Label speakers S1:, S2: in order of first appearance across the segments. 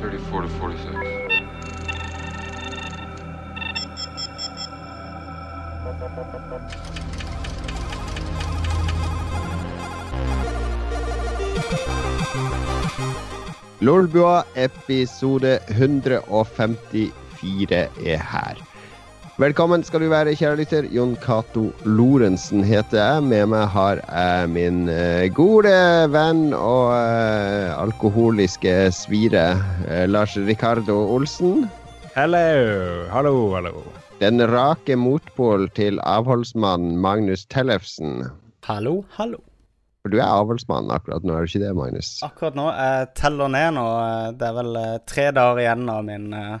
S1: 34 to 46.
S2: Lolbua episode 154 er her. Velkommen skal du være, kjære lytter. Jon Cato Lorentzen heter jeg. Med meg har jeg min eh, gode venn og eh, alkoholiske svire eh, Lars Ricardo Olsen.
S3: Hello, hallo, hallo.
S2: Den rake motpol til avholdsmannen Magnus Tellefsen.
S4: Hallo, hallo.
S2: For du er avholdsmann akkurat nå, er du ikke det, Magnus?
S4: Akkurat nå, jeg teller ned nå. Det er vel tre dager igjen av min, eh,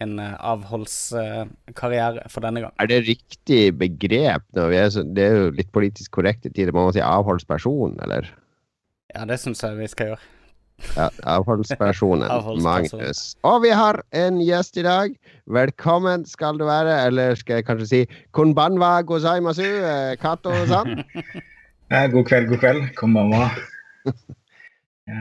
S4: min eh, avholdskarriere for denne gang.
S2: Er det riktig begrep? Når vi er så, det er jo litt politisk korrekt i tider. Må man si avholdsperson, eller?
S4: Ja, det syns jeg vi skal gjøre.
S2: Ja, avholdspersonen
S4: Avholdsperson.
S2: Magnus. Og vi har en gjest i dag. Velkommen skal du være, eller skal jeg kanskje si konbanwa gozaimasu, eh, Kato-san.
S5: Eh, god kveld, god kveld. Konbanwa.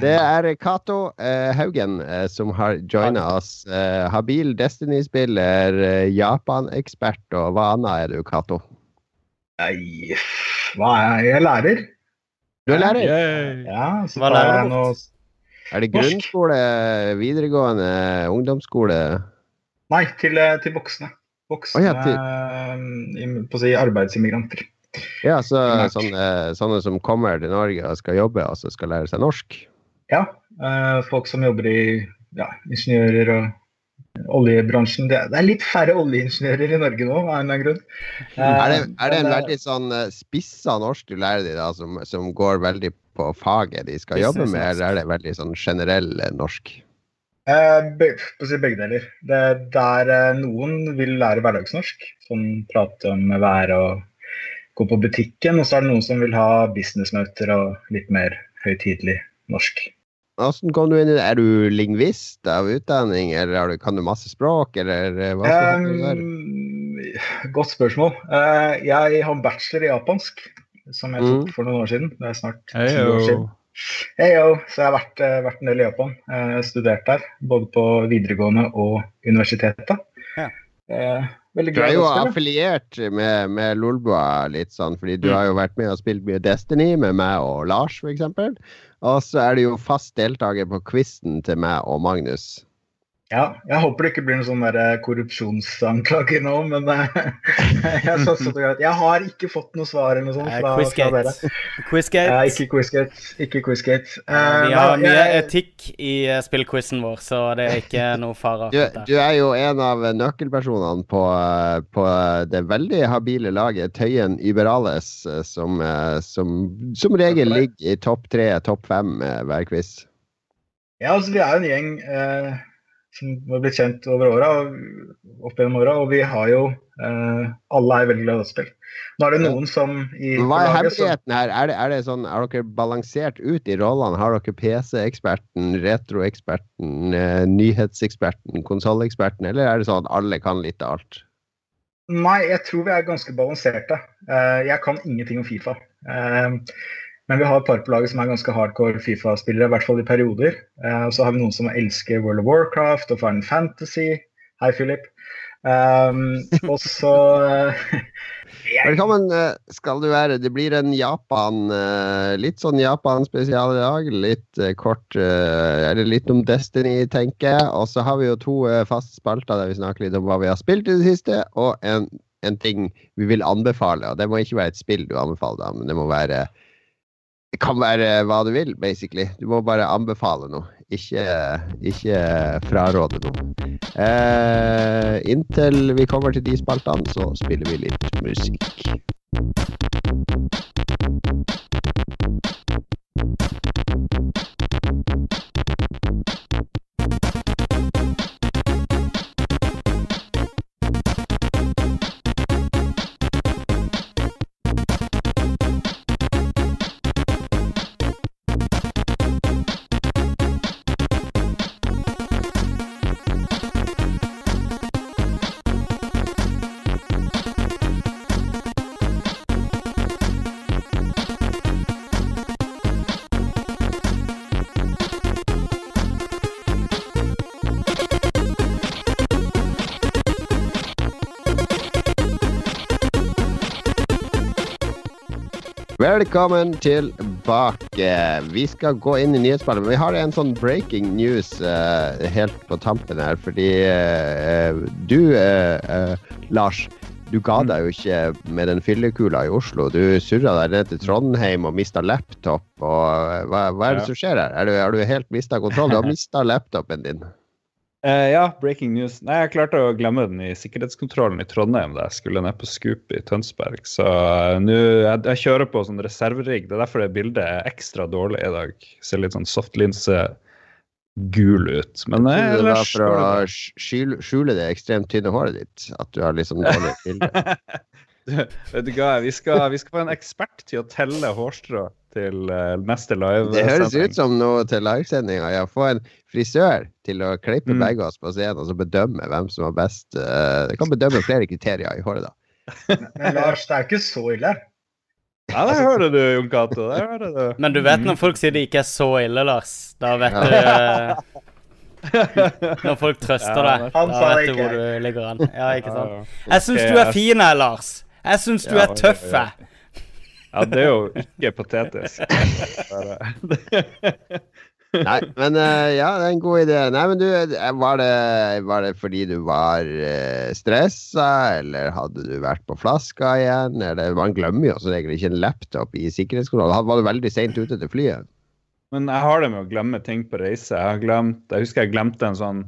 S2: Det er Cato eh, Haugen eh, som har joina oss. Eh, habil Destiny-spiller, eh, Japan-ekspert, og hva annet er du, Cato?
S5: Nei, hva er jeg? Jeg er lærer.
S2: Du er lærer.
S3: Yay.
S5: Ja, så
S4: Hva lærer
S5: jeg nå
S2: Er det grunnskole, videregående, ungdomsskole?
S5: Nei, til, eh, til voksne. Voksne
S2: oh, ja, til-
S5: eh, på å si arbeidsimmigranter.
S2: Ja, så, sånne, sånne som kommer til Norge og skal jobbe, og så skal lære seg norsk?
S5: Ja, eh, folk som jobber i ja, ingeniører og oljebransjen. Det, er litt færre oljeingeniører i Norge nå, av en eller annen grunn. Eh,
S2: Er det, er det en
S5: eh,
S2: veldig sånn eh, spissa norsk du lærer de da, som, som går veldig på faget de skal jobbe med, eller er det veldig sånn generell eh, norsk?
S5: Eh, begge deler. Det, der eh, noen vil lære hverdagsnorsk, som prater om været og gå på butikken. Og så er det noen som vil ha businessmøter og litt mer høytidelig norsk.
S2: Åssen kom du inn i det? Er du lingvist av utdanning, eller har du, kan du masse språk, eller eh, hva skal du gjøre?
S5: Eh, godt spørsmål. Uh, jeg har bachelor i japansk, som jeg tok
S2: Mm.
S5: for noen år siden. Det er snart ti år siden. Heyo. Så jeg har vært, eh, vært en del i Japan. Uh, studert der, både på videregående og universitetet.
S4: Ja.
S5: Eh, veldig
S2: Du er jo affiliert med, med Lolbua litt sånn, fordi du
S5: Mm.
S2: har jo vært med og spilt mye Destiny med meg og Lars, eksempel. Og så er du jo fast deltaker på quizen til meg og Magnus.
S5: Ja, jeg håper det ikke blir noen sånn der korrupsjonsanklage nå, men eh, jeg, så, så, jeg har ikke fått noe svar eller noe sånt
S4: Eh,
S5: fra, fra dere.
S4: Quizgate.
S5: Ja, ikke Quizgate. Ikke Quizgate. Eh,
S4: vi har
S5: nei,
S4: mye
S5: jeg-
S4: etikk i eh, spillquizen vår, så det er ikke noe fare.
S2: Du, du er jo en av nøkkelpersonene på, på det veldig habile laget Tøyen Iberales, eh, som, eh, som som regel ligger i topp tre, topp fem eh, hver quiz.
S5: Ja, altså vi er jo en gjeng eh, som har blitt kjent over åra, opp gjennom åra, og vi har jo eh, Alle er veldig glad i dataspill. Nå er det noen som i
S2: Hva er hemmeligheten her? Er det, er det sånn, er dere balansert ut i rollene? Har dere PC-eksperten, retroeksperten, eh, nyhetseksperten, konsolleksperten, eller er det sånn at alle kan litt av alt?
S5: Nei, jeg tror vi er ganske balanserte. Eh, jeg kan ingenting om Fifa. Eh, men vi har et par på laget som er ganske hardcore Fifa-spillere, i hvert fall i perioder. Eh, og så har vi noen som elsker World of Warcraft og Final Fantasy. Hei, Philip. Um, og så eh, jeg-
S2: Velkommen eh, skal du være. Det blir en Japan eh, Litt sånn Japan-spesial i dag. Litt eh, kort eh, Eller litt om Destiny, tenker jeg. Og så har vi jo to eh, faste spalter der vi snakker litt om hva vi har spilt i det siste, og en, en ting vi vil anbefale. Og det må ikke være et spill du anbefaler, men det må være Det kan være hva du vil, basically. Du må bare anbefale noe, ikke, ikke fraråde noe. Eh, inntil vi kommer til de spaltene, så spiller vi litt musikk. Velkommen tilbake. Vi skal gå inn i nyhetsspillet, men vi har en sånn breaking news uh, helt på tampen her. Fordi uh, du, uh, Lars, du ga deg jo ikke med den fyllekula i Oslo. Du surra deg ned til Trondheim og mista laptop. Og, hva, hva, er det som skjer her? Er du, har du helt mista kontroll? Du har mista laptopen din.
S3: Uh, ja, breaking news. Nei, Jeg klarte å glemme den i sikkerhetskontrollen i Trondheim da jeg skulle ned på Scoop i Tønsberg. Så uh, nå jeg, jeg, kjører på sånn reserverigg. Det er derfor det bildet er ekstra dårlig i dag. Ser litt sånn softlinse gul ut. Men jeg,
S2: det var for å skjule, skjule det ekstremt tynne håret ditt at du har litt sånn dårlig bilde.
S3: vet du hva, vi skal, vi skal få en ekspert til å telle hårstrå til neste live. -sending.
S2: Det høres ut som noe til livesendinga. Ja, få en frisør til å klippe mm. begge oss på scenen og så bedømme hvem som var best. Uh, det kan bedømme flere kriterier i håret, da.
S5: Men, men Lars, det er ikke så ille.
S3: Ja, det hører du, Jon Cato.
S4: Men du vet når folk sier det ikke er så ille, Lars. Da vet ja. du uh, Når folk trøster deg, da vet du hvor du ligger an. Ja, ikke sant? Jeg syns du er fin her, Lars. Jeg syns du er tøff.
S3: Ja, det er jo ikke patetisk.
S2: Nei, men uh, ja, det er en god idé. Nei, men du, eh, var det, var det fordi du var uh, eh, stressa, eller hadde du vært på flaska igjen? Eller, man glemmer jo som regel ikke en laptop i sikkerhetskontroll. Var du veldig seint ute til flyet?
S3: Men jeg har det med å glemme ting på reise. Jeg, har glemt, jeg husker jeg glemte en sånn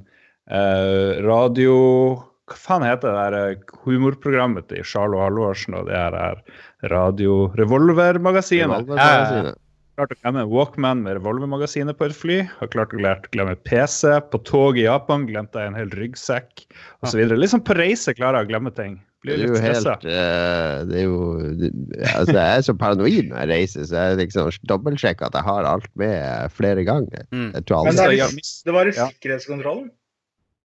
S3: uh, radio Hva faen heter det der humorprogrammet til Charlo Halvorsen og det her Radio Revolver-magasinet.
S2: Revolver
S3: klart å glemme Walkman med revolvermagasinet på et fly. Har klart å glemme PC. På tog i Japan glemte jeg en hel ryggsekk osv. Liksom på reise klarer jeg å glemme ting.
S2: Blir litt det er jo helt uh, Det er jo altså Jeg er så paranoid når jeg reiser, så jeg liksom dobbeltsjekker at jeg har alt med flere ganger.
S5: Mm. Men det, er, det var i sikkerhetskontrollen?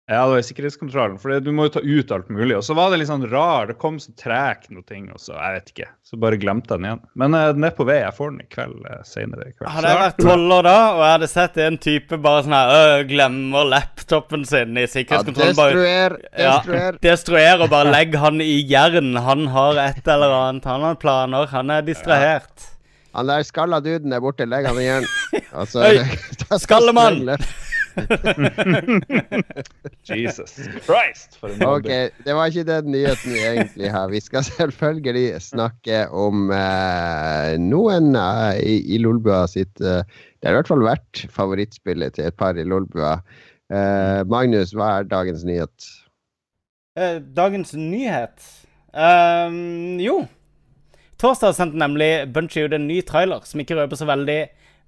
S3: Ja, det var sikkerhetskontrollen. For du må jo ta ut alt mulig. Og så var det litt sånn rar. Det kom så tregt noe ting, og så jeg vet ikke. Så bare glemte jeg den igjen. Men uh, den er på vei. Jeg får den i kveld uh, senere i kveld.
S4: Hadde jeg vært toller da, og jeg hadde sett en type bare sånn her øh, glemmer laptopen sin i sikkerhetskontrollen
S2: ja, Destruer. Destruer.
S4: Ja, destruer og bare legg han i jern. Han har et eller annet. Han har planer. Han er distrahert. Ja.
S2: Han der skalla duden der borte, legg han i jern. Altså,
S4: Skallemann!
S3: Jesus Christ. For en
S2: ok, Det var ikke den nyheten vi egentlig har. Vi skal selvfølgelig snakke om uh, noen uh, i, i Lolbua sitt uh, Det har i hvert fall vært favorittspillet til et par i Lolbua. Magnus, hva er dagens nyhet?
S4: dagens nyhet um, Jo. Torsdag sendte nemlig Bunchy ut en ny trailer som ikke røper så veldig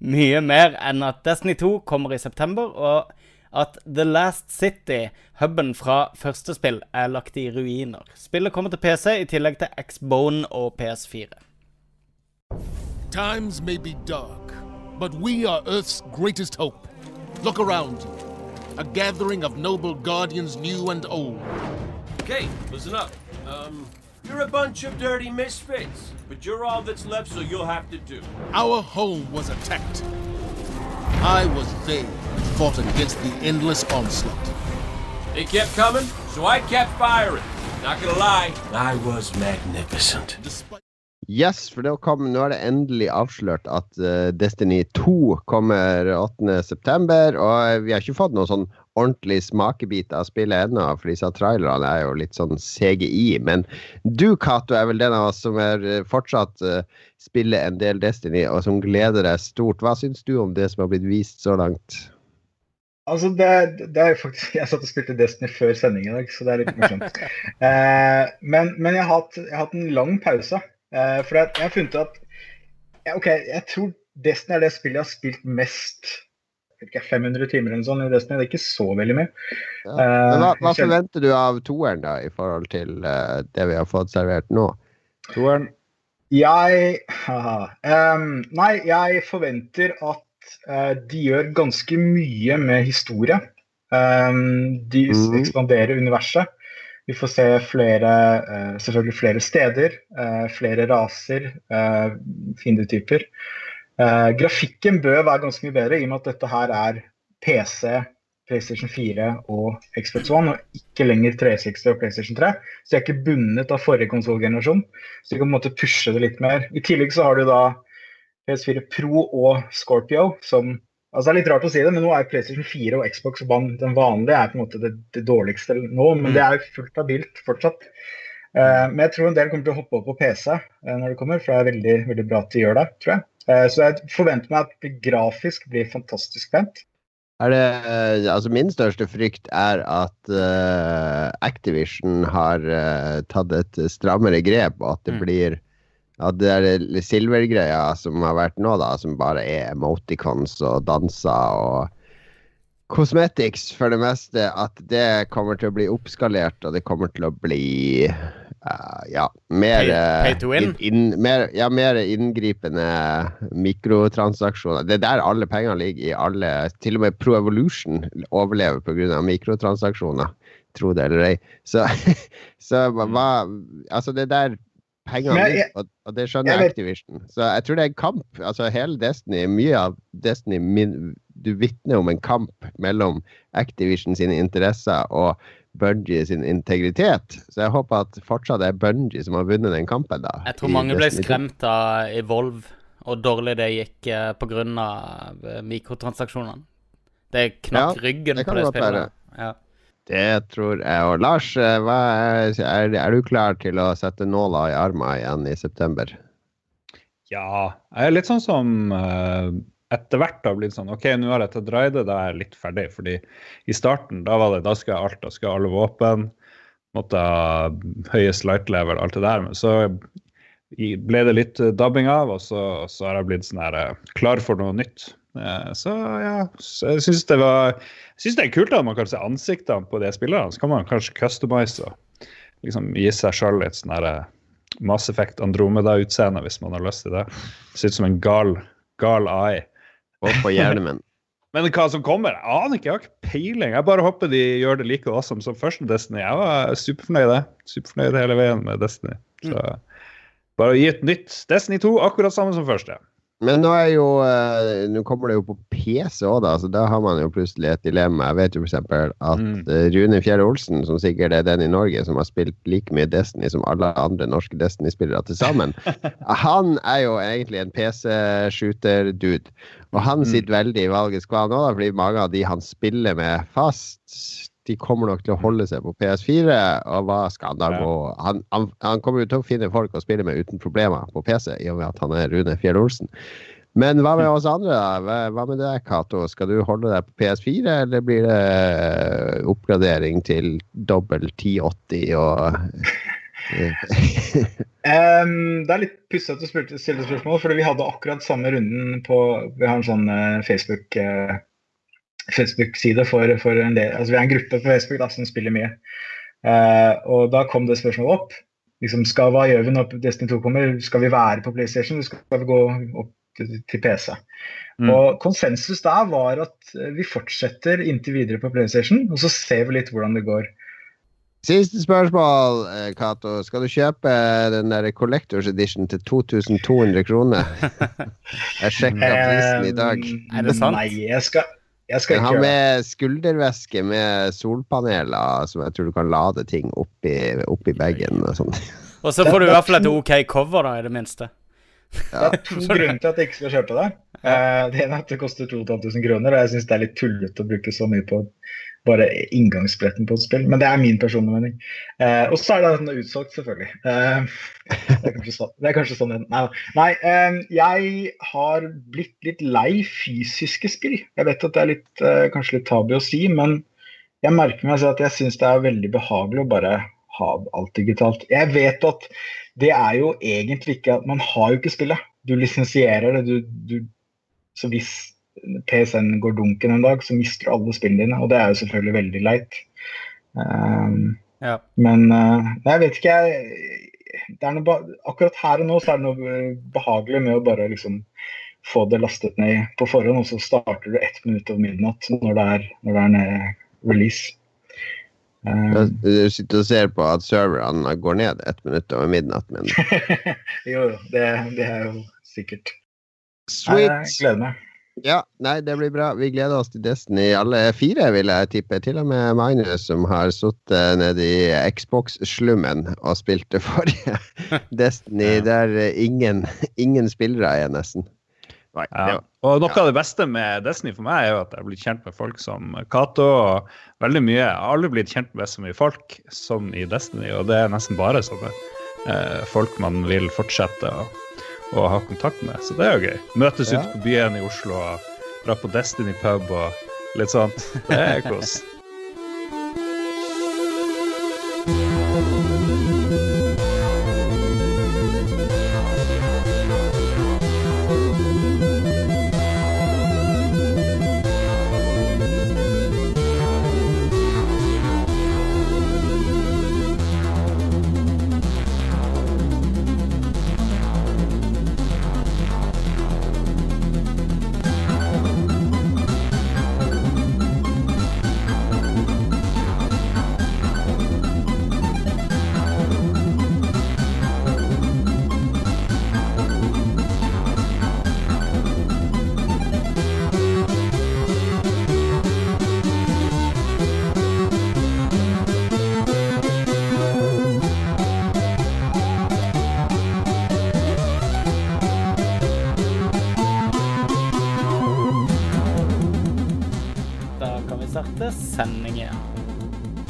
S4: mye mer enn at Destiny 2 kommer i september, og at The Last City, huben fra første spill, er lagt i ruiner. Spillet kommer til PC i tillegg til X-Bone og PS4. Times may be dark, but we are Earth's greatest hope. Look around you. A gathering of noble guardians new and old. Okay, listen up. Um, You're a bunch of dirty misfits, but you're all that's left, so you'll have to do. Our home was attacked. I was there and fought against the endless onslaught. They kept coming, so I kept firing. Not gonna lie, I was magnificent.
S2: Yes, for det kom, nå er det endelig avslørt at uh, Destiny 2 kommer 8.9. Og vi har ikke fått noen sånn ordentlig smakebit av spillet ennå, for disse trailerne er jo litt sånn CGI. Men du, Cato, er vel den av oss som er eh, fortsatt uh, spiller en del Destiny, og som gleder deg stort. Hva syns du om det som har blitt vist så langt?
S5: Altså, det, det er faktisk, Jeg satt og spilte Destiny før sending i dag, så det er litt morsomt. eh, men, men jeg, har hatt, jeg, har hatt, en lang pause. Eh, for jeg, jeg har funnet at OK, jeg tror Destiny er det spillet jeg har spilt mest ikke, 500 timer eller sånn i Destiny. Det er ikke så veldig mye.
S2: Ja. Hva, hva forventer du av toeren, da, i forhold til uh, det vi har fått servert nå?
S3: Toeren?
S5: Jeg um, Nei, jeg forventer at uh, de gjør ganske mye med historie. Um, de mm. ekspanderer universet. Vi får se flere, uh, selvfølgelig flere steder, flere raser, fiendetyper. Uh, grafikken bør være ganske mye bedre, i og med at dette her er PC, PlayStation 4 og Xbox One, og ikke lenger 360 og PlayStation 3. Så de er ikke bundet av forrige konsollgenerasjon, så de kan på en måte pushe det litt mer. I tillegg så har du da PS4 Pro og Scorpio, som Altså Det er litt rart å si det, men nå er PlayStation 4 og Xbox One den vanlige er på en måte det, det dårligste nå, men mm. det er fullt habilt fortsatt. Uh, men jeg tror en del kommer til å hoppe opp på PC uh, når det kommer, for det er veldig, veldig bra at de gjør det, tror jeg. Uh, så jeg forventer meg at det grafisk blir fantastisk pent.
S2: Er det, altså min største frykt er at Activision har tatt et strammere grep, og at det mm. blir at det der silvergreia som har vært nå, da, som bare er emoticons og danser og cosmetics for det meste, at det kommer til å bli oppskalert, og det kommer til å bli uh, ja, mer,
S1: pay, pay?
S2: In, in, mer, ja, mer inngripende mikrotransaksjoner. Det er der alle pengene ligger i alle Til og med Pro Evolution overlever pga. mikrotransaksjoner, tro det eller ei. Så, så hva Altså, det der pengene ligger, og, og, det skjønner jeg, Activision. Så jeg tror det er en kamp. altså Hele Destiny, mye av Destiny min, Du vitner om en kamp mellom Activision sine interesser og Bungie sin integritet. Så jeg håper at fortsatt er Bungie som har vunnet den kampen. da.
S1: Jeg tror mange ble skremt av Evolve og dårlig det gikk uh, pga. Uh, mikrotransaksjonene. Det knakk ja, ryggen det på det spillet. Ja.
S2: Det tror jeg. òg. Lars, eh, er, er, er, du klar til å sette nåla i armen igjen i september?
S3: Ja, jeg er litt sånn som uh, etter hvert har blitt sånn OK, nå har jeg tatt raidet, da er jeg litt ferdig. Fordi i starten, da var det da skal jeg alt, da skal jeg alle våpen. Måtte ha høyest light level, alt det der. Men så ble det litt dabbing av, og så, så har jeg blitt sånn her klar for noe nytt. Eh, så ja, så jeg syns det var jeg synes det er kult at man kan se ansiktene på de spillerne. Så kan man kanskje customize og liksom gi seg sjøl litt sånn herre Mass Effect Andromeda-utseende hvis man har lyst til det. Ser ut som en gal, gal AI.
S2: Og på hjelmen.
S3: Men hva som kommer, jeg aner ikke. Jeg har ikke peiling. Jeg bare håper de gjør det like awesome som første Destiny. Jeg var superfornøyd Superfornøyd hele veien med Destiny. Så bare å gi et nytt Destiny 2, akkurat samme som første.
S2: Men nå jo uh, Nå kommer det jo på PC òg, da. Så da har man jo plutselig et dilemma. Jeg vet jo f.eks. at mm. uh, Rune Fjell Olsen, som sikkert er den i Norge som har spilt like mye Destiny som alle andre norske Destiny-spillere til sammen, han er jo egentlig en PC-shooter-dude. Og han mm. sitter veldig i valgets kval nå, da, fordi mange av de han spiller med fast de kommer nok til å holde seg på PS4. Og hva skal han da gå han, han, han, kommer jo til å finne folk å spille med uten problemer på PC, i og med at han er Rune Fjell Olsen. Men hva med oss andre? da? Hva med deg, Cato? Skal du holde deg på PS4, eller blir det eh, oppgradering til dobbel 1080 og
S5: um, det er litt pussig at du stilte spørsmål, for vi hadde akkurat samme runden på Vi har en sånn uh, Facebook uh, Facebook-side for, for, en del Altså vi er en gruppe på Facebook da, som spiller mye. Uh, og da kom det spørsmålet opp. Liksom, skal, hva gjør vi når Destiny 2 kommer? Skal vi være på PlayStation, eller skal vi gå opp til, til PC? Mm. Og konsensus der var at vi fortsetter inntil videre på PlayStation, og så ser vi litt hvordan det går.
S2: Siste spørsmål, Cato. Skal du kjøpe den der Collectors Edition til 2200 kroner? Jeg sjekka prisen i dag.
S1: Er det sant?
S5: Nei, jeg skal, jeg skal
S2: ikke har med skulderveske med solpaneler som jeg tror du kan lade ting oppi, oppi bagen og sånn.
S1: Og så får du i hvert fall et OK cover, da, i det minste.
S5: Ja. Det er to grunner til at jeg ikke skal kjøpe det. Uh, det ene er at det koster 2500 kroner, og jeg syns det er litt tullete å bruke så mye på bare inngangsbilletten på et spill. Men det er min personlige mening. Eh, og så er sånn utsolgt, selvfølgelig. Eh, det, er sånn, det, er kanskje sånn Nei, nei eh, jeg har blitt litt lei fysiske spill. Jeg vet at det er litt, kanskje litt tabu å si, men jeg merker meg at jeg syns det er veldig behagelig å bare ha alt digitalt. Jeg vet at det er jo egentlig ikke at Man har jo ikke spillet. Du lisensierer det. Du, du, så hvis PC-en går dunken en dag, så mister du alle spillene dine. Og det er jo selvfølgelig veldig leit. Um, ja. Men uh, jeg vet ikke, jeg Akkurat her og nå så er det noe behagelig med å bare liksom få det lastet ned på forhånd, og så starter du ett minutt over midnatt når det er, når det er ned release.
S2: Um, du sitter og ser på at serverne går ned ett minutt over midnatt, men
S5: Jo, det, det er jo sikkert.
S2: Sweet. Jeg gleder meg. Ja, nei, det blir bra. Vi gleder oss til Destiny alle fire, vil jeg tippe. Til og med Magnus, som har sittet nede i Xbox-slummen og spilt det forrige Destiny, ja. der ingen, ingen spillere er, nesten.
S3: Nei, ja. Og noe av det beste med Destiny for meg er jo at jeg har blitt kjent med folk som Cato. og veldig mye. Jeg har aldri blitt kjent med så mye folk som i Destiny, og det er nesten bare sånne eh, folk man vil fortsette å å ha kontakt med. Så det er jo gøy. Møtes ja. ute på byen i Oslo og dra på Destiny pub og litt sånt. Det er kos.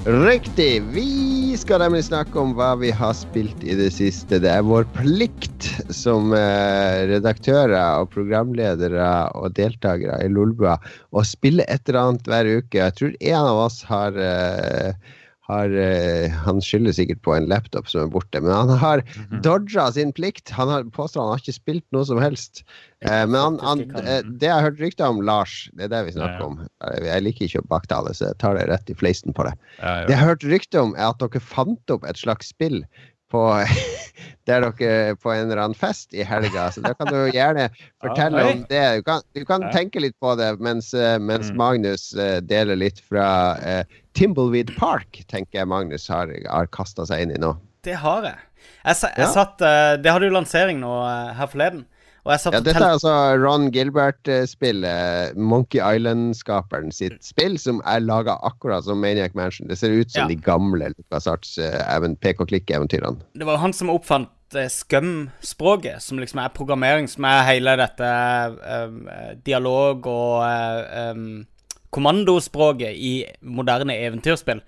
S2: Riktig. Vi skal nemlig snakke om hva vi har spilt i det siste. Det er vår plikt som eh, redaktører og programledere og deltakere i Lolbua å spille et eller annet hver uke. Jeg tror en av oss har eh, har, uh, han skylder sikkert på en laptop som er borte, men han har mhm. dodga sin plikt. Han har påstår han har ikke spilt noe som helst. Uh, men han, han, uh, det jeg har hørt rykter om Lars, det er det vi snakker om. Jeg liker ikke å baktale, så jeg tar det rett i fleisen på det. Det jeg har hørt rykter om, er at dere fant opp et slags spill på, der dere på en eller annen fest i helga. Så da kan du gjerne fortelle om det. Du kan, du kan tenke litt på det mens, eh, mens mm. Magnus deler litt fra uh, Timbleweed Park, tenker jeg Magnus har, har kasta seg inn i nå.
S1: Det har jeg. Jeg, jeg, ja. satt, uh, det hadde jo lansering nå her forleden
S2: ja, dette er altså Ron Gilbert-spillet, Monkey Island-skaperen sitt spill, som er laga akkurat som Maniac Mansion. Det ser ut som ja. de gamle LucasArts pek-og-klikk-eventyrene.
S1: Det var han som oppfant Scum-språket, som liksom er programmering, som er hele dette um, dialog- og um, kommandospråket i moderne eventyrspill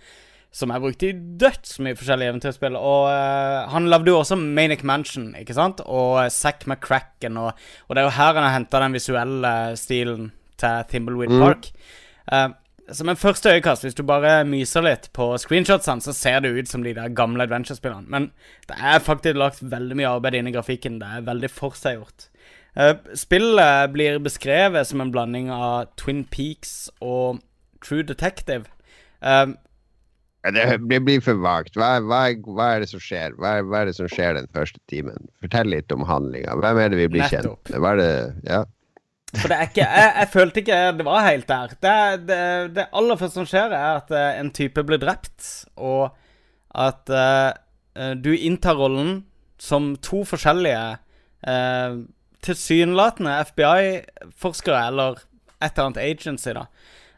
S1: som jeg brukte i dødsmye forskjellige eventyrspill. Og uh, han lagde jo også Manic Mansion, ikke sant? Og uh, Zack McCracken. Og, og, det er jo her han har henta den visuelle stilen til Thimbleweed mm. Park. Uh, som en første øyekast, hvis du bare myser litt på screenshotsene, så ser det ut som de der gamle adventure-spillene. Men det er faktisk lagt veldig mye arbeid inn i grafikken. Det er veldig forseggjort. Uh, spillet blir beskrevet som en blanding av Twin Peaks og True Detective. Uh,
S2: det blir for vagt. Hva, hva, hva, er det som skjer? Hva, hva, er det som skjer den første timen? Fortell litt om handlinga. Hvem er det vi blir Nettopp. kjent med? Ja.
S1: For det er ikke jeg, jeg, følte ikke det var helt der. Det, det, det, aller første som skjer, er at uh, en type blir drept, og at uh, du inntar rollen som to forskjellige uh, tilsynelatende FBI-forskere, eller et eller annet agency, da.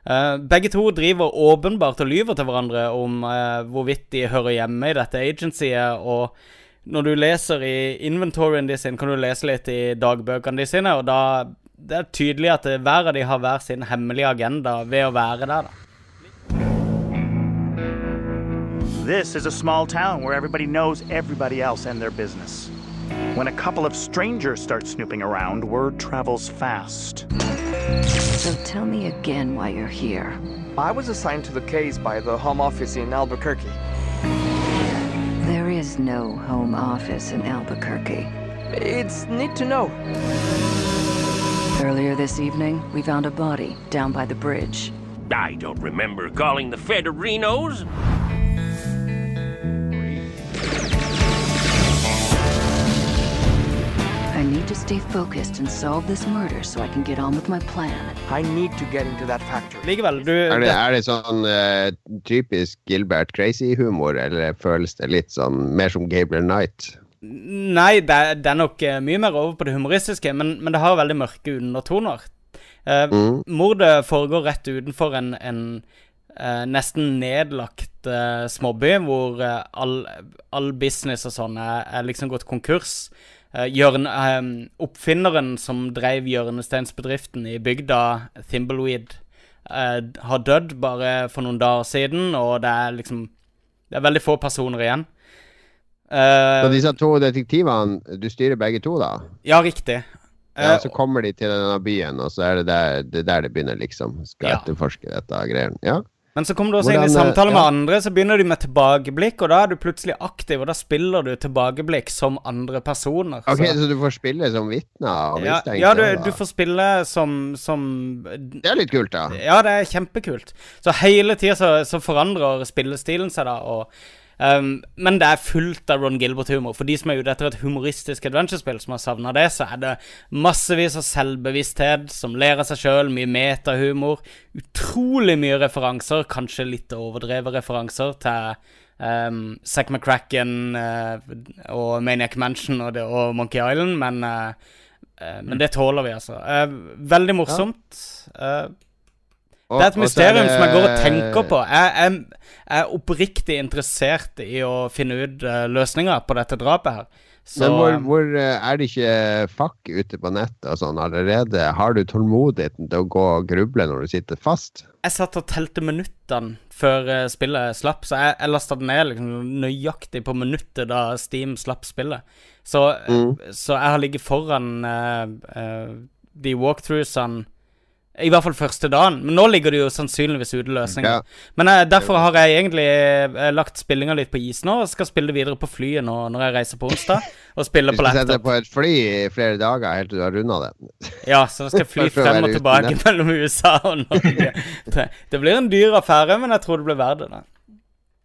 S1: Uh, begge to driver åpenbart og lyver til hverandre om uh, hvorvidt de hører hjemme i dette agencyet. Og når du leser i inventoryen de sin, kan du lese litt i dagbøkene de sine. Og da det er tydelig at hver av de har hver sin hemmelige agenda ved å være der. da. This is a small town where everybody knows everybody else and their business. When a couple of strangers start snooping around, word travels fast.
S6: So tell me again why you're here. I was assigned to the case by the Home Office in Albuquerque. There is no Home Office in Albuquerque. It's neat to know. Earlier this evening, we found a body down by the bridge. I don't remember calling the Federinos. Stay focused and solve this murder so I can get on with my plan. I need to get into that factory.
S2: Likevel, du Er det, er det sånn uh, typisk Gilbert Crazy-humor, eller føles det litt sånn mer som Gabriel Knight?
S1: Nei, det, det er nok uh, mye mer over på det humoristiske, men, men, det har veldig mørke undertoner. Uh, mm. Mordet foregår rett utenfor en, en uh, nesten nedlagt uh, småby, hvor all, all, business og sånn er, er, liksom gått konkurs. Hjørne, oppfinneren som drev hjørnesteinsbedriften i bygda, Thimbleweed, har dødd bare for noen dager siden, og det er liksom Det er veldig få personer igjen.
S2: Så disse to detektivene, du styrer begge to, da?
S1: Ja, riktig.
S2: Ja, Så kommer de til denne byen, og så er det der det, der det begynner, liksom. Skal ja. etterforske dette greiene. Ja.
S1: Men så kommer du også Hvordan, inn i samtale med ja. andre, så begynner de med tilbakeblikk, og da er du plutselig aktiv, og da spiller du tilbakeblikk som andre personer.
S2: Ok, Så, så du får spille som vitne og?
S1: Ja, ja du, du, får spille som, som,
S2: Det er litt kult, da.
S1: Ja, det er kjempekult. Så hele tida så, så forandrer spillestilen seg, da, og Um, men det er fullt av Ron Gilbert-humor. For de som er ute etter et humoristisk adventure-spill, som har savna det, så er det massevis av selvbevissthet, som ler av seg sjøl, mye metahumor. Utrolig mye referanser, kanskje litt overdrevet referanser til um, Zack McCracken uh, og Maniac Mansion og, det, og Monkey Island, men, uh, uh, men det tåler vi, altså. veldig morsomt. Det er et mysterium det... som jeg går og tenker på. Jeg, jeg, er oppriktig interessert i å finne ut uh, løsninger på dette drapet her.
S2: Så, Men hvor, hvor, eh, er det ikke fakk ute på nettet og sånn allerede? Har du tålmodigheten til å gå og gruble når du sitter fast?
S1: Jeg satt og telte minuttene før uh, spillet slapp, så jeg, jeg lasta det ned liksom, nøyaktig på minuttet da Steam slapp spillet. Så, mm. så jeg har ligget foran uh, de walkthroughsene i hvert fall første dagen. Men nå ligger det jo sannsynligvis ute løsninger. Ja. Men eh, derfor har jeg egentlig eh, lagt spillinga litt på is nå, og skal spille det videre på flyet nå når jeg reiser på onsdag. Og spille på laptop. Du skal sette
S2: på et fly i flere dager helt til du har runda det.
S1: Ja, så da skal jeg fly frem og tilbake mellom USA og Norge. Det blir en dyr affære, men jeg tror det blir verdt det.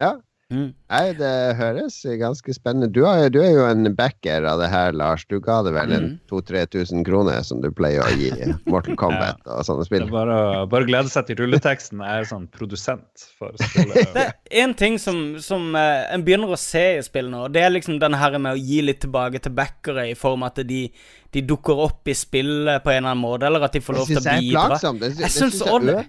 S2: Ja, Mm. Nei, det høres ganske spennende Du, har, du, er jo en backer av det her, Lars. Du ga det vel en mm. 2000-3000 kroner, som du pleier å gi Mortal Kombat ja. og sånne spill.
S3: Det er bare, bare glede seg til rulleteksten. Jeg er sånn produsent for spillet.
S1: det er én ting som, som uh, en begynner å se i spill nå, det er liksom den her med å gi litt tilbake til backere i form av at de, de dukker opp i spillet på en eller annen måte, eller at de får lov til å bidra. Jeg syns òg det.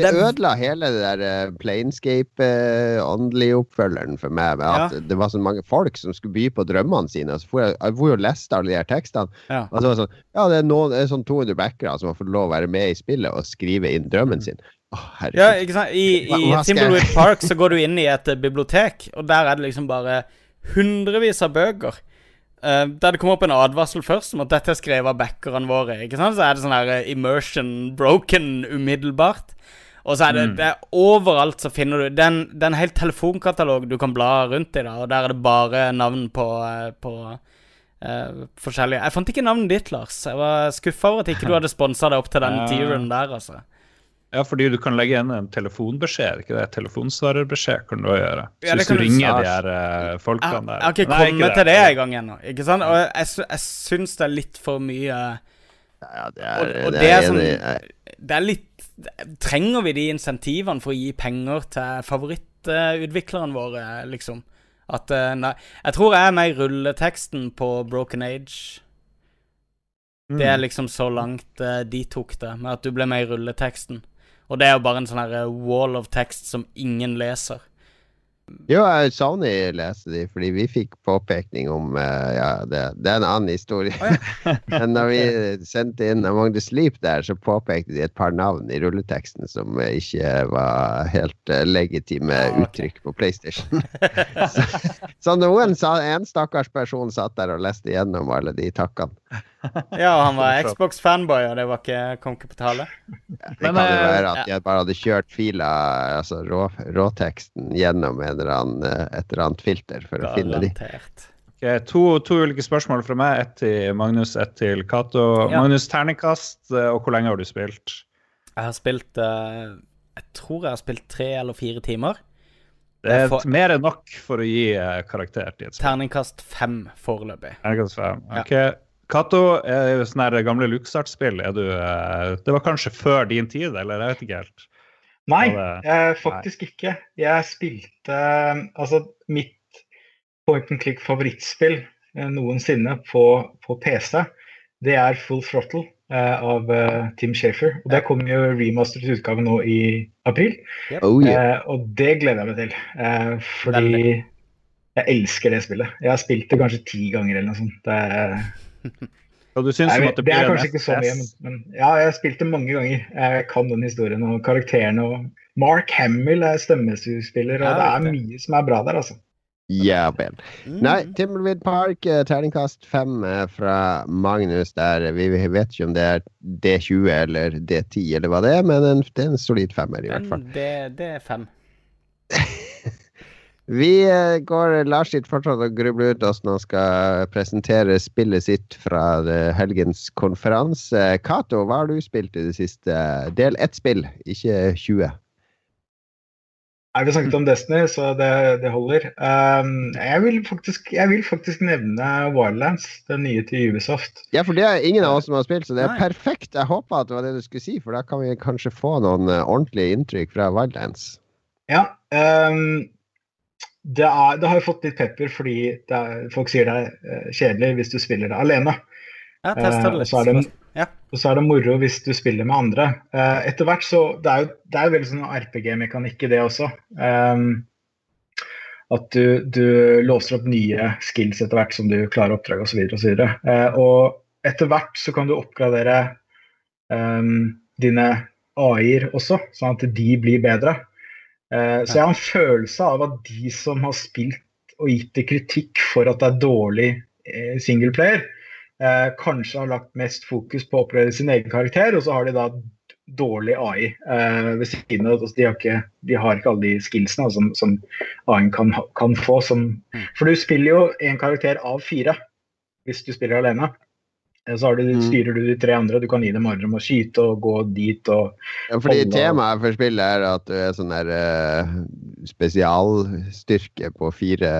S2: Det, det ødela hele det der uh, Planescape-åndelige uh, oppfølgeren for meg. Med at ja. det var så mange folk som skulle by på drømmene sine. Så får jeg, jeg får jo leste alle de her tekstene. Ja. Og så var det sånn Ja, det er, noen, det er sånn 200 backere som har fått lov å være med i spillet og skrive inn drømmen mm. sin.
S1: Oh, ja, ikke sant? I, i Thimbleweed Park så går du inn i et bibliotek, og der er det liksom bare hundrevis av bøker. Uh, der det kom opp en advarsel først om at dette er skrevet av backerne våre. Ikke sant? Så er det sånn her uh, immersion broken umiddelbart. Og så er det, mm. det er overalt så finner du Det er en hel telefonkatalog du kan bla rundt i, da, og der er det bare navn på, eh, på uh, forskjellige Jeg fant ikke navnet ditt, Lars. Jeg var skuffa over at ikke du hadde sponsa deg opp til den ja. tieren der, altså.
S3: Ja, fordi du kan legge igjen en telefonbeskjed, ikke det? Telefonsvarerbeskjed kan du også gjøre. Så ja, hvis du ringer de her uh, folkene der
S1: Jeg har ikke Nei, kommet ikke til det engang ennå, ikke sant? Og jeg, jeg syns det er litt for mye ja, det er, og, og det, er, sånn Det er litt Trenger vi de insentivene for å gi penger til favorittutviklerne våre, liksom? At eh, Nei. Jeg tror jeg er med i rulleteksten på Broken Age. Det er mm. liksom så langt uh, de tok det, med at du ble med i rulleteksten. Og det er jo bare en sånn her eh, wall of text som ingen leser.
S2: Jo, Sony leser de, fordi vi fikk påpekning om uh, Ja, det, det, er en annen historie. Oh, ja. Men da vi sendte inn Among the Sleep der, så påpekte de et par navn i rulleteksten som ikke var helt uh, legitime ah, uttrykk på PlayStation. så, så, noen sa, en stakkars person satt der og leste gjennom alle de takkene.
S1: Ja, han var Xbox-fanboy, og det var ikke, kom ikke på tale.
S2: det kan jo eh, være at jeg bare hadde kjørt fila, altså rå, råteksten, gjennom eller annen, eh, et eller annet filter for Garantert. å finne de.
S3: Okay, to, to, ulike spørsmål fra meg. Ett til Magnus, ett til Cato. Ja. Magnus, terningkast, eh, og hvor lenge har du spilt?
S1: Jeg har spilt uh, Jeg tror jeg har spilt tre eller fire timer.
S3: Det er for... mer enn nok for å gi karakter til et
S1: spill. Terningkast fem foreløpig.
S3: Terningkast fem, ok. Ja. Cato, sånne gamle LuxArt-spill, er du det var kanskje før din tid, eller jeg vet ikke helt?
S5: Nei, eh, faktisk Nei. ikke. Jeg spilte Altså, mitt point and click favorittspill eh, noensinne på, på, PC, det er Full Throttle. av Tim Shafer. Og det kommer jo remasteret utgave nå i april.
S2: Yep. Oh, yeah.
S5: og det gleder jeg meg til. fordi jeg elsker det spillet. Jeg har spilt det kanskje ti ganger eller noe sånt. Det er,
S3: og du syns
S5: jeg,
S3: at det,
S5: det er kanskje ikke så mye, men, men, ja, jeg har spilt det mange ganger. Jeg kan den historien og karakterene. og Mark Hamill er stemmeskuespiller, og ja, det er mye som er bra der, altså.
S2: Ja vel. Mm. Nei, Timberwood Park, uh, terningkast fem uh, fra Magnus der. Vi vet ikke om det er D20 eller D10 eller hva det er, men det er en solid femmer i hvert fall.
S1: Det, det er fem.
S2: Vi eh, går Lars sitt fortsatt og grubler ut hvordan han skal presentere spillet sitt fra helgens konferanse. Cato, hva har du spilt i det siste? Del ett spill, ikke 20.
S5: Jeg har snakket om Destiny, så det, det holder. Um, jeg, vil faktisk, jeg, vil faktisk, nevne Wildlands, den nye til Ubisoft.
S2: Ja, for det er ingen av oss som har spilt, så det er Nei. perfekt. Jeg håpa at det var det du skulle si, for da kan vi kanskje få noen uh, ordentlige inntrykk fra Wildlands.
S5: Ja, um, det, er, det, har jo fått litt pepper fordi er, folk sier det er uh, kjedelig hvis du spiller det alene.
S1: Ja,
S5: så det, ja. og, så er det, moro hvis du spiller med andre. Uh, etter hvert så Det er jo det er veldig sånn RPG-mekanikk i det også. Um, at du, du, låser opp nye skills etter hvert som du klarer oppdrag osv. Og, så og, uh, og etter hvert så kan du oppgradere um, dine AI-er også, sånn at de blir bedre. Eh, så jeg har en følelse av at de som har spilt og gitt det kritikk for at det er dårlig eh, singleplayer, eh, kanskje har lagt mest fokus på å oppleve sin egen karakter, og så har de da dårlig AI ved siden av. Altså, de, har ikke, de har ikke alle de skillsene som, som AI-en kan, kan, få. Som, mm. for du spiller jo en karakter av fire hvis du spiller alene. Eh, så du, mm. styrer du de tre andre. Du kan gi dem ordre om å skyte og gå dit og
S2: Ja, fordi temaet for spillet er at du er sånn der uh, spesialstyrke på fire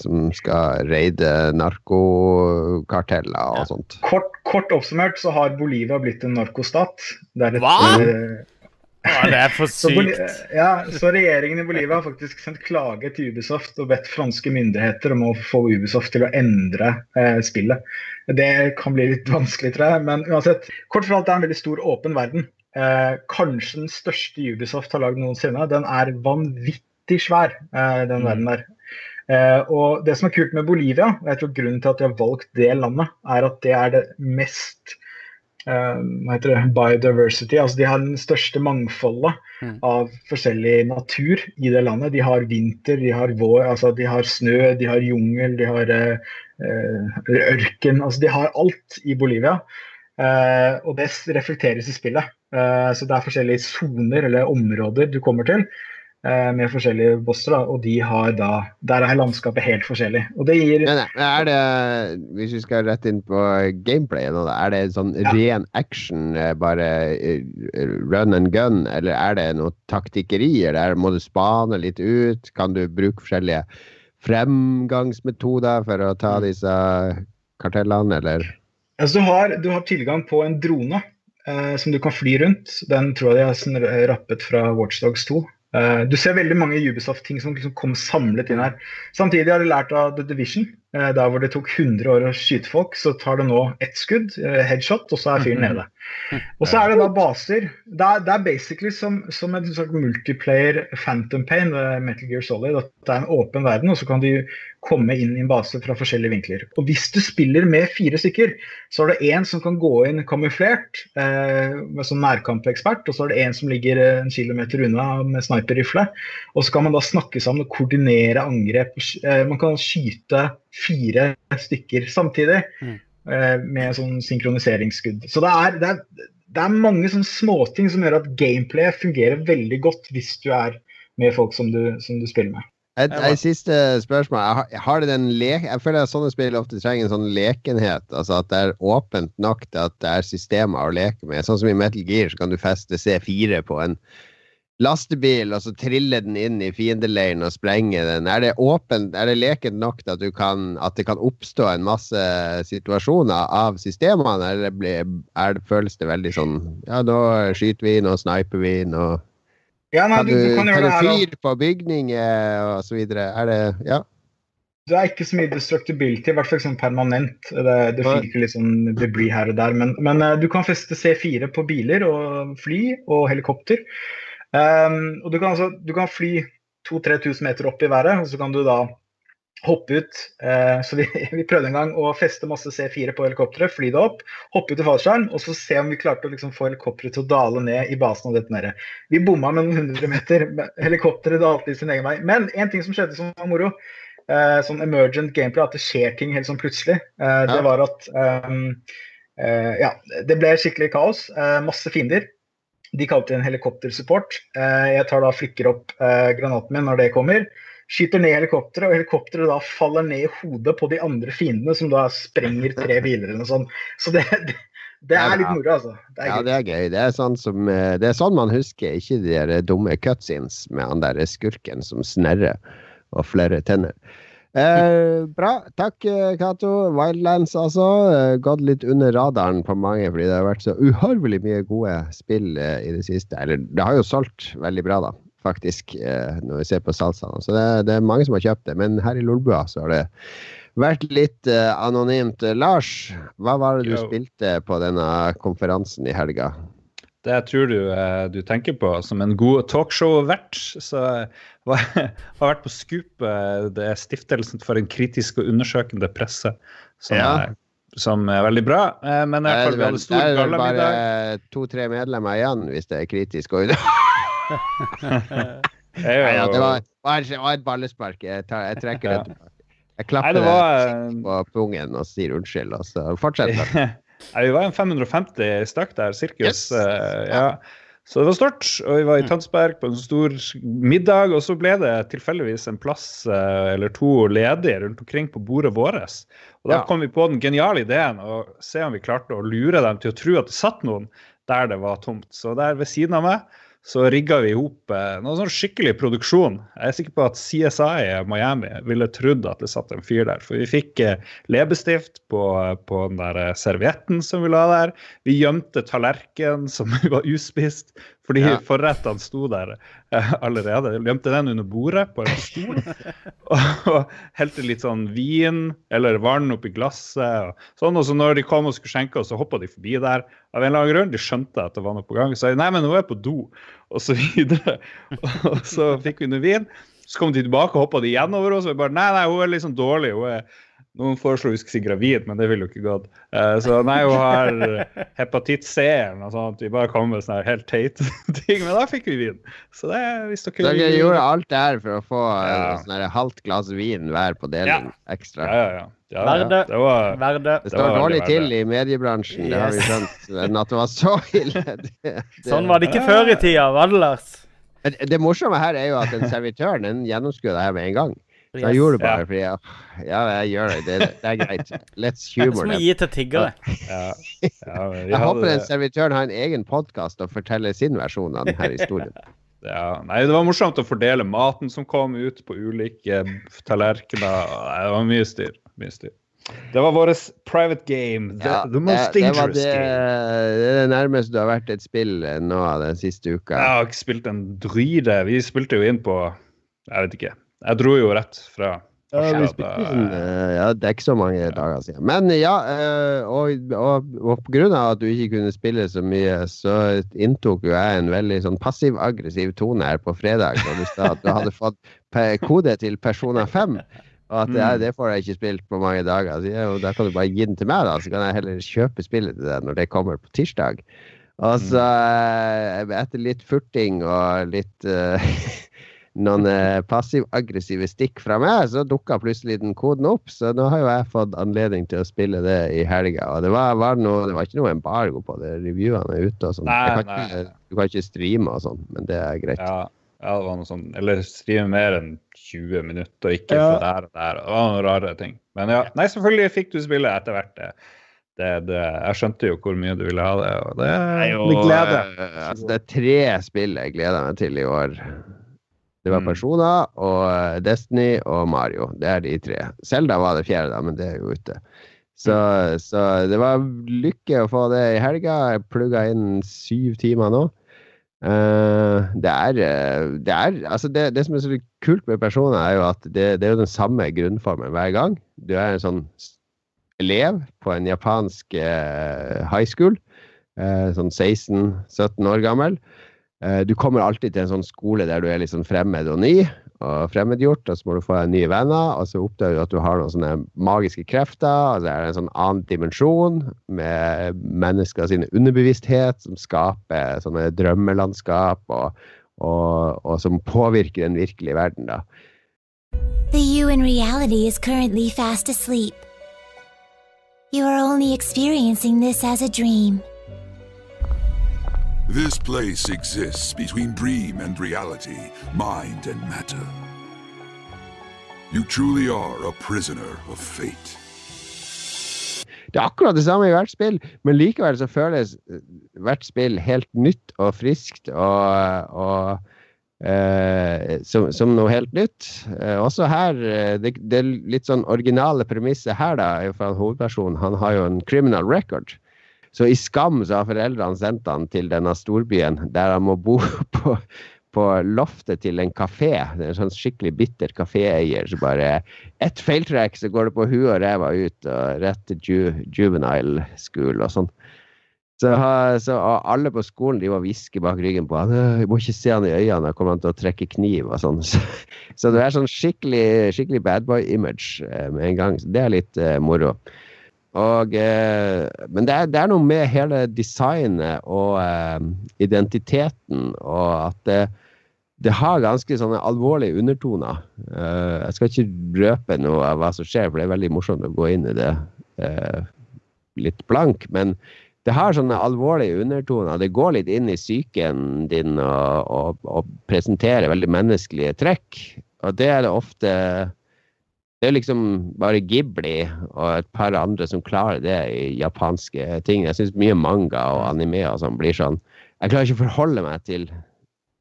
S2: som skal raide narkokarteller og ja. sånt.
S5: Kort, kort, oppsummert så har Bolivia blitt en narkostat.
S1: Det er et, Hva? Uh, ja, det er for sykt.
S5: Så, ja, så regjeringen i Bolivia har faktisk sendt klage til Ubisoft og bedt franske myndigheter om å få Ubisoft til å endre uh, spillet. Det kan bli litt vanskelig, tror jeg. Men uansett, kort fortalt, det er en veldig stor, åpen verden. Eh, kanskje den største Ubisoft har lagd noensinne. Den er vanvittig svær, eh, den mm. verden der. Eh, og det som er kult med Bolivia, og jeg tror grunnen til at de har valgt det landet, er at det er det mest Uh, hva heter det, biodiversity. altså De har den største mangfoldet mm. av forskjellig natur i det landet. De har vinter, de har vår, altså de har snø, de har jungel, de har uh, ørken. altså De har alt i Bolivia. Uh, og det reflekteres i spillet. så det er forskjellige soner eller områder du kommer til. Eh, med forskjellige bosser, da, og de har da Der er landskapet helt forskjellig. Og det gir
S2: Men Er det, hvis vi skal rett inn på gameplay nå, da, er det sånn ja. ren action, eh, bare eh, run and gun, eller er det noe taktikkeri? Eller må du spane litt ut? Kan du bruke forskjellige fremgangsmetoder for å ta mm. disse kartellene, eller?
S5: Altså, du, har, du har tilgang på en drone eh, som du kan fly rundt. Den tror jeg de har rappet fra Watchdogs 2. Eh, du ser veldig mange Ubisoft-ting som liksom kom samlet inn her. Samtidig har de lært av The Division. Uh, der hvor det tok 100 år å skyte folk, så tar det nå ett skudd, uh, headshot, og så er fyren nede. Og så er det da baser. Det er, det er basically som, som en slags multiplayer Phantom Pain, Metal Gear Solid. At det er en åpen verden, og så kan du komme inn i en base fra forskjellige vinkler. Og hvis du spiller med fire stykker, så er det én som kan gå inn kamuflert eh, som nærkampekspert, og så er det én som ligger en kilometer unna med sniperrifle. Og så kan man da snakke sammen og koordinere angrep. Eh, man kan skyte fire stykker samtidig. Mm. Eh, med sånn synkroniseringsskudd. Så det er, det er, det er mange sånne småting som gjør at gameplay fungerer veldig godt hvis du er med folk som du, som du spiller med.
S2: Et, et, siste spørsmål. Har, har det den le jeg føler at sånne spill ofte trenger en sånn lekenhet. Altså at det er åpent nok til at det er systemer å leke med. Sånn som i Metal Gear så kan du feste C4 på en lastebil, og så trille den inn i fiendeleiren og sprenge den? Er det åpent, er det lekent nok at, kan, at det kan oppstå en masse situasjoner av systemene, eller blir, er det, føles det veldig sånn Ja, nå skyter vi, nå sniper vi, nå
S5: ja, nei, du, du, kan,
S2: kan du fyr på bygninger og så videre? Er det Ja?
S5: det er ikke så mye destructibility, i hvert fall sånn permanent. Det, det fyker litt sånn debris her og der. Men, men uh, du kan feste C4 på biler og fly og helikopter. Um, og du kan, altså, du kan fly 2000-3000 meter opp i været, og så kan du da hoppe ut. Uh, så vi, vi, prøvde en gang å feste masse C4 på helikopteret, fly det opp, hoppe ut i fallskjerm og så se om vi klarte å liksom få helikopteret til å dale ned i basen og detonere. Vi bomma med noen hundre meter. Helikopteret dalte i sin egen vei. Men en ting som skjedde som var moro, uh, sånn emergent gameplay, at det skjer ting helt sånn plutselig, uh, det var at um, Ja, det ble skikkelig kaos. Masse fiender. De kalte inn helikoptersupport. Eh, jeg tar da flikker opp granaten min når det kommer skyter ned helikopteret, og helikopteret da faller ned i hodet på de andre fiendene, som da sprenger tre biler eller noe sånt. Så det, det, det er litt moro, altså.
S2: Det ja, det er gøy. Det er, sånn som, eh, det er sånn man husker, ikke de der dumme cutscenes med han der skurken som snerrer og flere tenner. Eh, bra. Takk, eh, Cato. Wildlands, altså. Eh, gått litt under radaren på mange fordi det har vært så uhorvelig mye gode spill eh, i det siste. Eller det har jo solgt veldig bra, da faktisk, eh, når vi ser på salgsene. Så det, det, er mange som har kjøpt det. Men her i Lolbua så har det vært litt uh, anonymt. Lars, hva var det du Yo. spilte på denne konferansen i helga?
S3: Det jeg tror du, uh, du tenker på som en god talkshow-vert, så uh, har vært på Scoop. Uh, det er Stiftelsen for en kritisk og undersøkende presse. Som, ja. er, som er veldig bra. men jeg føler vi hadde stor gallamiddag. Det er
S2: bare to-tre medlemmer igjen, hvis det er kritisk og undersøkende. ja, det var, var, et ballespark. Jeg, tar, jeg trekker det tilbake. Jeg klapper Nei, var, på pungen og sier unnskyld, og så fortsetter
S3: Nei, vi var en 550 stykk der, sirkus. Yes. Uh, ja. Så det var stort. Og vi var i mm. Tønsberg på en stor middag, og så ble det tilfeldigvis en plass uh, eller to ledige rundt omkring på bordet vårt. Og da ja. kom vi på den geniale ideen å se om vi klarte å lure dem til å tro at det satt noen der det var tomt. Så der ved siden av meg så rigga vi i hop eh, noe sånn skikkelig produksjon. Jeg er sikker på at CSI Miami ville trodd at det satt en fyr der. For vi fikk eh, leppestift på, på, den der eh, servietten som vi la der. Vi gjemte tallerken som var uspist. Fordi ja. forrettene sto der allerede. Vi Gjemte den under bordet på en stol. og helte litt sånn vin eller vann oppi glasset. Og sånn, og så når de kom og skulle skjenke oss, så hoppa de forbi der av en eller annen grunn. De skjønte at det var noe på gang. Så sa nei, men nå er jeg på do, og så videre. og så fikk vi noe vin. Så kom de tilbake og hoppa de igjen over oss. Og vi bare nei, nei, hun er sånn dårlig. hun er noen foreslo vi skulle si gravid, men det ville jo ikke gått. Uh, så nei, hun har hepatitt C eller noe sånt. Vi bare kom med sånne helt teite ting, men da fikk vi vin. Så det hvis
S2: dere Dere gjorde alt det her for å få ja. sånn halvt glass vin hver på deling ja. ekstra?
S3: Ja, ja, ja. Ja,
S1: Verde.
S3: Det, var,
S1: Verde.
S2: det står dårlig til i mediebransjen, yes. det har vi skjønt. Men at det var så ille det, det.
S1: Sånn var det ikke før i tida, var det, Lars?
S2: Det morsomme her er jo at den servitøren den gjennomskuer det her med en gang. Så Jeg gjorde det bare ja. fordi jeg, Ja, jeg gjør det. Det, det er greit. Let's humor
S1: them. Som å gi til tiggere.
S2: Ja. Ja, jeg håper den servitøren har en egen podkast og forteller sin versjon av denne historien.
S3: Ja, nei, Det var morsomt å fordele maten som kom ut på ulike tallerkener. Det var mye styr. Mye styr. Det var vår private game. The, ja, the most det, dangerous det det, game.
S2: Det er det nærmeste du har vært et spill nå den siste uka.
S3: Jeg har ikke spilt en dryde. Vi spilte jo inn på Jeg vet ikke. Jeg dro jo rett fra
S2: ja, sånn, ja, det er ikke så mange dager siden. Men ja, eh, og, og, og på grunn av at du ikke kunne spille så mye, så inntok jo jeg en veldig sånn passiv-aggressiv tone her på fredag. da du sa at du hadde fått kode til Persona 5. Og at mm. det får jeg ikke spilt på mange dager. Så jeg, da kan du bare gi den til meg, da. Så kan jeg heller kjøpe spillet til deg når det kommer på tirsdag. Og så, mm. eh, etter litt furting og litt uh, noen eh, passiv-aggressive stikk fra meg, så dukka plutselig den koden opp. Så nå har jo jeg fått anledning til å spille det i helga. Og det var, var, noe, det var ikke noe embargo på det. Reviewene er ute og sånn. Du kan ikke streame og sånn, men det er greit.
S3: Ja. Ja, det var noe sånn, Eller streame mer enn 20 minutter, og ikke ja. der og der. Det var noen rare ting. Men ja, nei, selvfølgelig fikk du spille etter hvert. Det. Det, det, jeg skjønte jo hvor mye du ville ha det, og det med glede.
S2: Altså, det er tre spill jeg gleder meg til i år. Det var mm. Persona og eh, Destiny og Mario. Det er de tre. Selda var det fjerde, da, men det er jo ute. Så, mm. så, det var lykke å få det i helga. Jeg plugga inn syv timer nå. Uh, det er, det er altså det, det, som er så kult med personer, er jo at det, det, er jo den samme grunnformen hver gang. Du er en sånn elev på en japansk uh, high school, sånn 16-17 år gammel. du kommer alltid til en sånn skole der du er litt sånn fremmed og ny, og fremmedgjort, og så må du få deg nye venner, og så oppdager du at du har noen sånne magiske krefter, og så er det en sånn annen dimensjon med mennesker sin underbevissthet som skaper sånne drømmelandskap, og, og, og som påvirker den virkelige verden, da. The you in reality is currently fast asleep. You are only experiencing this as a dream.
S7: This place exists between dream and reality, mind and matter. You truly are a prisoner of fate.
S2: Det er akkurat det samme i hvert spill, men likevel så føles eh, hvert spill helt nytt og friskt og, og eh, som, som, noe helt nytt. Eh, også her eh, det, det, litt sånn originale premisset her, da, fra hovedpersonen. Han har jo en criminal record. Så i skam så har foreldrene sendt han til denne storbyen, der han må bo på, på loftet til en kafé. Det er en sånn skikkelig bitter kaféeier. Så bare ett feiltrekk, så går det på huet og ræva ut og rett til ju, juvenile school og sånn. Så, så, alle på skolen de var hviske bak ryggen på han. 'Jeg må ikke se han i øynene, da kommer han til å trekke kniv.' og sånn. Så, så det er sånn skikkelig, skikkelig badboy-image eh, med en gang. Så det er litt uh, moro. Og, eh, men det er, det er, noe med hele designet og eh, identiteten, og at det, det, har ganske sånne alvorlige undertoner. Eh, jeg skal ikke røpe noe av hva som skjer, for det er veldig morsomt å gå inn i det litt blank. Men det har sånne alvorlige undertoner. Det går litt inn i psyken din og, og, og presenterer veldig menneskelige trekk. Og det er det ofte det er liksom bare Ghibli og et par andre som klarer det i japanske ting. Jeg syns mye manga og anime og sånn blir sånn Jeg klarer ikke å forholde meg til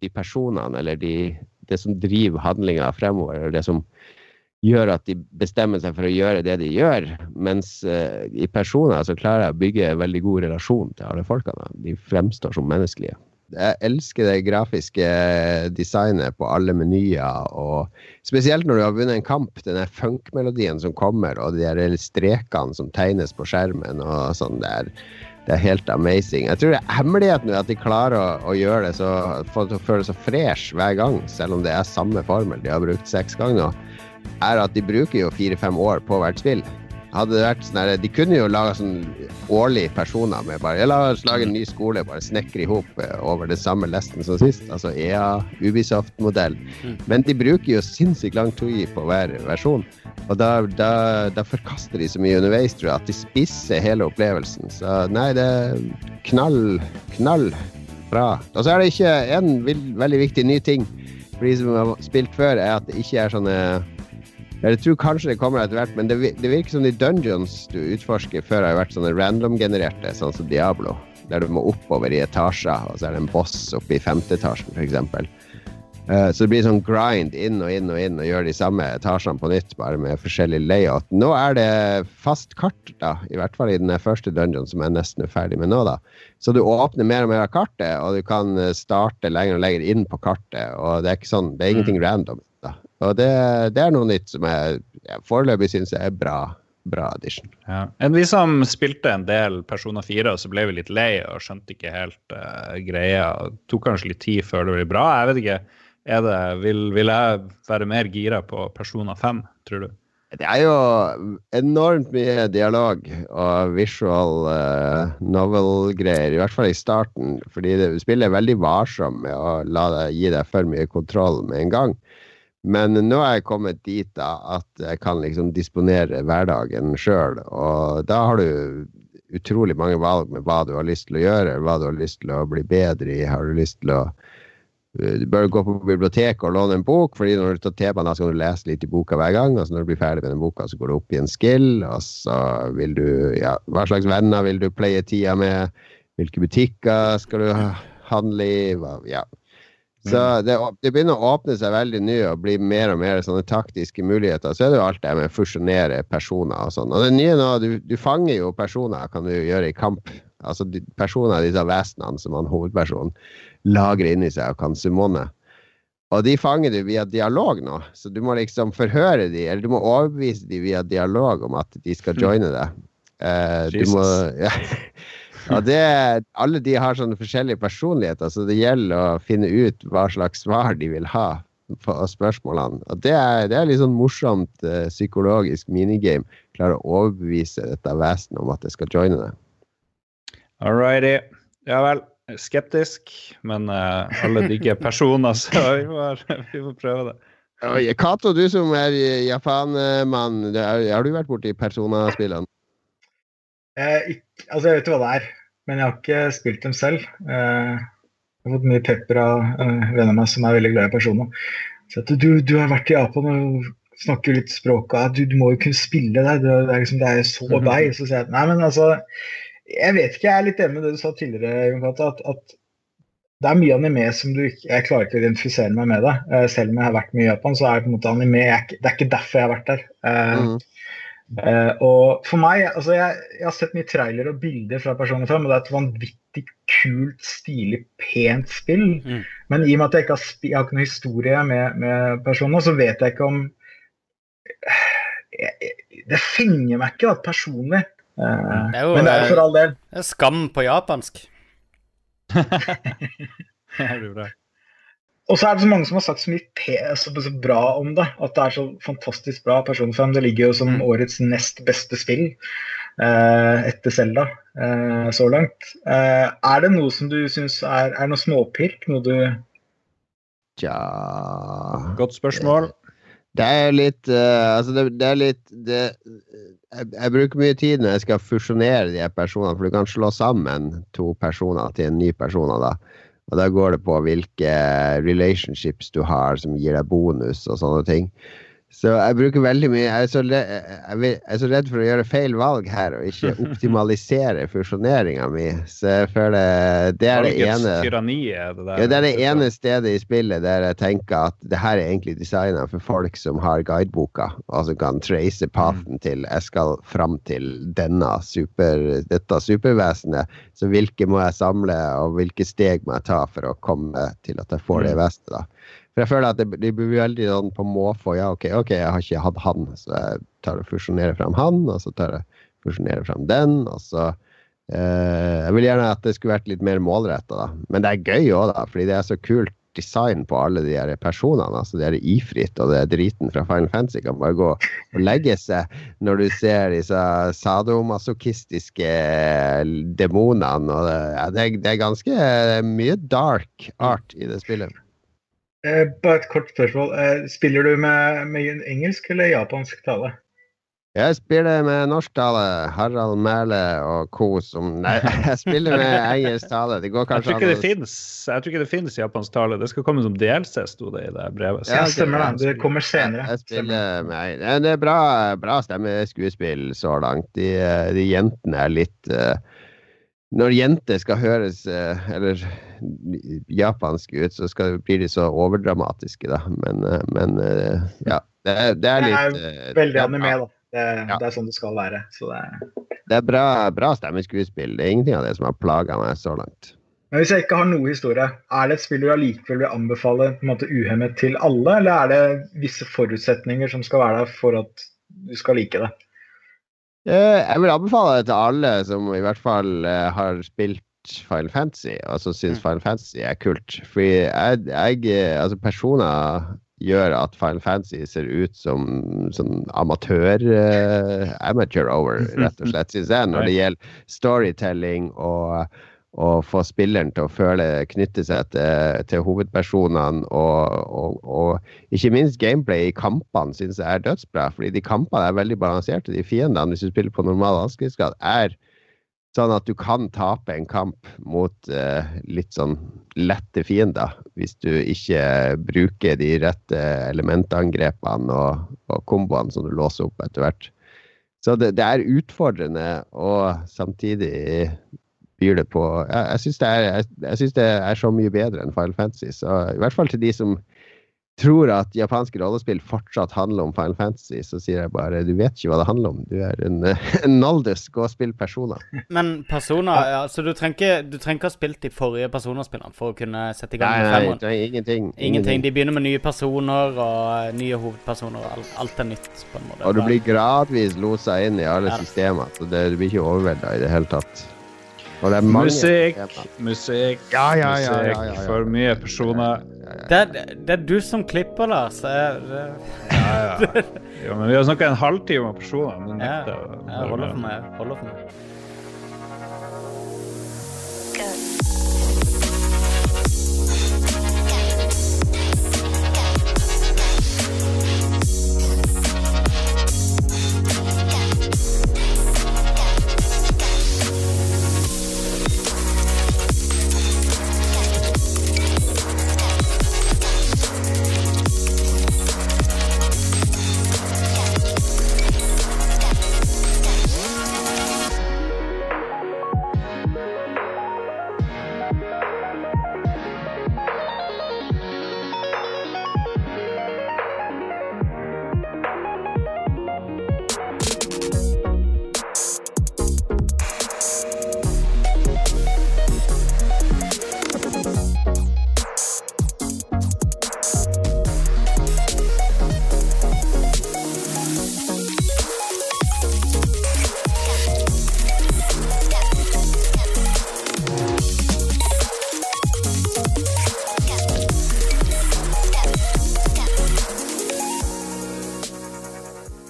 S2: de personene eller de, det som driver handlinga fremover, eller det som gjør at de bestemmer seg for å gjøre det de gjør. Mens uh, i personer så klarer jeg å bygge veldig god relasjon til alle folkene. De fremstår som menneskelige. Jeg elsker det grafiske designet på alle menyer. og Spesielt når du har vunnet en kamp. Den funk-melodien som kommer, og de der strekene som tegnes på skjermen. og sånn der. Det er helt amazing. Jeg tror det er hemmeligheten at de klarer å, å gjøre det så, for å føle så fresh hver gang, selv om det er samme formel de har brukt seks ganger nå, er at de bruker jo fire-fem år på hvert spill. Hadde det vært sånn De kunne jo laga sånn årlige personer med bare La oss lage en ny skole, bare snekre i hop eh, over det samme lesten som sist. Altså EA, Ubisoft-modell. Mm. Men de bruker jo sinnssykt lang tid på hver versjon. Og da, da, da, forkaster de så mye underveis, tror jeg, at de spisser hele opplevelsen. Så nei, det er knall, knall bra. Og så er det ikke en veldig viktig ny ting for de som har spilt før, er at det ikke er sånne jeg tror kanskje det kommer etter hvert, men det, virker som de dungeons du utforsker før, har vært sånne random-genererte, sånn som Diablo. Der du må oppover i etasjer, og så er det en boss oppe i femte etasjen, f.eks. Eh, så det blir sånn grind inn og inn og inn og gjør de samme etasjene på nytt, bare med forskjellig layout. Nå er det fast kart, da, i hvert fall i den første dungeon som jeg nesten er ferdig med nå. da. Så du åpner mer og mer av kartet, og du kan eh, starte lenger og lenger inn på kartet. og Det er ikke sånn, det er ingenting mm. random. Og det, det, er noe nytt som jeg ja, foreløpig syns er bra. Bra addition.
S3: Ja. Enn vi som spilte en del Personer 4, så ble vi litt lei og skjønte ikke helt uh, greia. Det tok kanskje litt tid før det ble bra. Jeg vet ikke. Det, vil, vil, jeg være mer gira på Personer 5, tror du?
S2: Det er jo enormt mye dialog og visual uh, novel-greier, i hvert fall i starten. Fordi det, spillet er veldig varsom med å la deg gi deg for mye kontroll med en gang. Men nå er jeg kommet dit da, at jeg kan liksom disponere hverdagen sjøl. Og da har du utrolig mange valg med hva du har lyst til å gjøre, hva du har lyst til å bli bedre i. Har du lyst til å du bør gå på biblioteket og låne en bok, fordi når du tar T-banen, skal du lese litt i boka hver gang. og så Når du blir ferdig med den boka, så går du opp i en skill. Og så vil du Ja, hva slags venner vil du playe tida med? Hvilke butikker skal du handle i? Ja. Så mm. det, det, begynner å åpne seg veldig nye og bli mer og mer sånne taktiske muligheter. Så er det jo alt det med å fusjonere personer og sånn. Og det nye nå, du, du, fanger jo personer, kan du gjøre i kamp. Altså personer av disse vesenene som han hovedpersonen lagrer inni seg og kan summone. Og de fanger du via dialog nå, så du må liksom forhøre de, eller du må overbevise de via dialog om at de skal joine deg. Uh, du må ja. Ja, det, alle de har sånne forskjellige personligheter, så det gjelder å finne ut hva slags svar de vil ha på spørsmålene. Og det er, det er litt sånn morsomt uh, psykologisk minigame. Klare å overbevise dette vesenet om at det skal joine det.
S3: All righty. Ja vel skeptisk, men uh, alle digger personer, så vi får, vi får prøve det.
S2: Cato, du som er Japan-mann, har du vært borti Persona-spillene?
S5: Eh, altså, jeg vet jo hva det er, men jeg har ikke spilt dem selv. Eh, jeg har fått mye pepper av eh, venner av meg som er veldig glad i personer. Så at du, du har vært i Japan og snakker litt språk, og du, du må jo kunne spille det. Det er, liksom, det er så deg. Så sier jeg nei, men altså jeg vet ikke, jeg er litt enig med det du sa tidligere. At, at, det er mye anime som du ikke Jeg klarer ikke å identifisere meg med det. Uh, selv om jeg har vært mye i Japan, så er det på en måte anime jeg, Det er ikke derfor jeg har vært der. Uh, mm. Uh, og for meg altså jeg, jeg, har sett mye trailer og bilder fra personer før, og det er et vanvittig kult, stilig, pent spill. Mm. Men i og med at jeg ikke har, jeg har ikke noen historie med, med personer, så vet jeg ikke om Det fenger meg ikke da, personlig.
S1: Uh, det er jo, men det er for all del. Det er skam på japansk.
S5: Og så er det så mange som har sagt så mye så, så bra om det. At det er så fantastisk bra personfilm. Det ligger jo som mm. årets nest beste spill eh, etter Selda eh, så langt. Eh, er det noe som du syns er, er noe småpirk? Noe du
S2: Tja
S3: Godt spørsmål.
S2: Det er litt uh, Altså, det, det, er litt det, jeg, jeg, bruker mye tid når jeg skal fusjonere de personene, for du kan slå sammen to personer til en ny person. Da. Og da går det på hvilke relationships du har som gir deg bonus og sånne ting. Så jeg bruker veldig mye jeg er, så, jeg er så redd for å gjøre feil valg her og ikke optimalisere fusjoneringa mi. Så jeg føler det er det ene
S3: er det,
S2: ja, det er det ene stedet i spillet der jeg tenker at det her er egentlig designa for folk som har guideboka, og som kan trace pathen mm. til jeg skal fram til denne super, dette supervesenet. Så hvilke må jeg samle, og hvilke steg må jeg ta for å komme til at jeg får det vestet vesenet? da for jeg føler at det, det blir veldig sånn på måfå. Ja, OK, ok, jeg har ikke hatt han, så jeg tar og fusjonerer fram han, og så tar jeg fusjonerer fram den, og så eh, Jeg vil gjerne at det skulle vært litt mer målretta, da. Men det er gøy òg, da, fordi det er så kult design på alle de her personene. altså Det er ifrit og det er driten fra Final Fantasy kan bare gå og legge seg når du ser disse sadomasochistiske demonene. og ja, det, det er ganske mye dark art i det spillet.
S5: Eh, bare et kort spørsmål. Eh, spiller du med, med, engelsk eller japansk tale?
S2: Jeg spiller med norsk tale. Harald Mæle og co. som Nei, jeg spiller med engelsk tale. Det går kanskje
S3: jeg tror ikke det Jeg tror ikke det finnes japansk tale. Det skal komme som DLC, sto det i det brevet.
S5: Så. Ja, stemmer det. Det kommer senere.
S2: Jeg spiller med, det er bra, bra stemmeskuespill så langt. De, de jentene er litt uh, Når jenter skal høres uh, Eller japansk ut, så skal, blir de så overdramatiske, da. Men, eh, men eh, ja. Det det er litt
S5: Det er veldig anime, da. Det, ja. det, er sånn det skal være. Så det,
S2: er... det er bra, bra stemmeskuespill. Det er ingenting av det som har plaga meg så langt.
S5: Men hvis jeg ikke har noe historie, er det et spill du allikevel vil anbefale på en måte uhemmet til alle, eller er det visse forutsetninger som skal være der for at du skal like det?
S2: Eh, jeg vil anbefale det til alle som i hvert fall har spilt Final Fantasy, og så syns mm. Final Fantasy er kult. Fordi jeg, jeg Altså, personer gjør at Final Fantasy ser ut som sånn amatør uh, Amateur over, rett og slett, syns jeg, når det gjelder storytelling og å få spilleren til å føle knytte seg til, til hovedpersonene. Og, og, og, ikke minst gameplay i kampene syns jeg er dødsbra. fordi de kampene er veldig balanserte. De fiendene, hvis du spiller på normal vanskelighetsgrad, er Sånn at du kan tape en kamp mot eh, litt sånn lette fiender, hvis du ikke bruker de rette elementangrepene og, og komboene som du låser opp etter hvert. Så det, det er utfordrende, og samtidig byr det på Jeg, jeg syns det, det, er så mye bedre enn Final Fantasy. Så i hvert fall til de som tror at japanske rollespill fortsatt handler om Final Fantasy, så sier jeg bare du vet ikke hva det handler om. Du er en, en Naldus. Gå og spill personer.
S1: Men personer ja, Så du trenger, ikke, du ha spilt de forrige personerspillene for å kunne sette i gang
S2: Nei,
S1: med femmeren?
S2: er ingenting.
S1: Ingenting. De begynner med nye personer og nye hovedpersoner. og Alt, alt er nytt, på en måte.
S2: Og du blir gradvis losa inn i alle
S1: Ja.
S2: systemer, så det, du blir ikke overvelda i det hele tatt.
S3: Musikk, musikk,
S2: Ja, ja, ja, ja,
S3: musikk.
S2: ja, ja.
S3: For mye personer.
S1: det, er, det er du som klipper, Lars. Jeg,
S3: Ja, ja. Jo, men vi har snakka en halvtime om personer. men
S1: ja, jeg holder for meg. Holder for meg.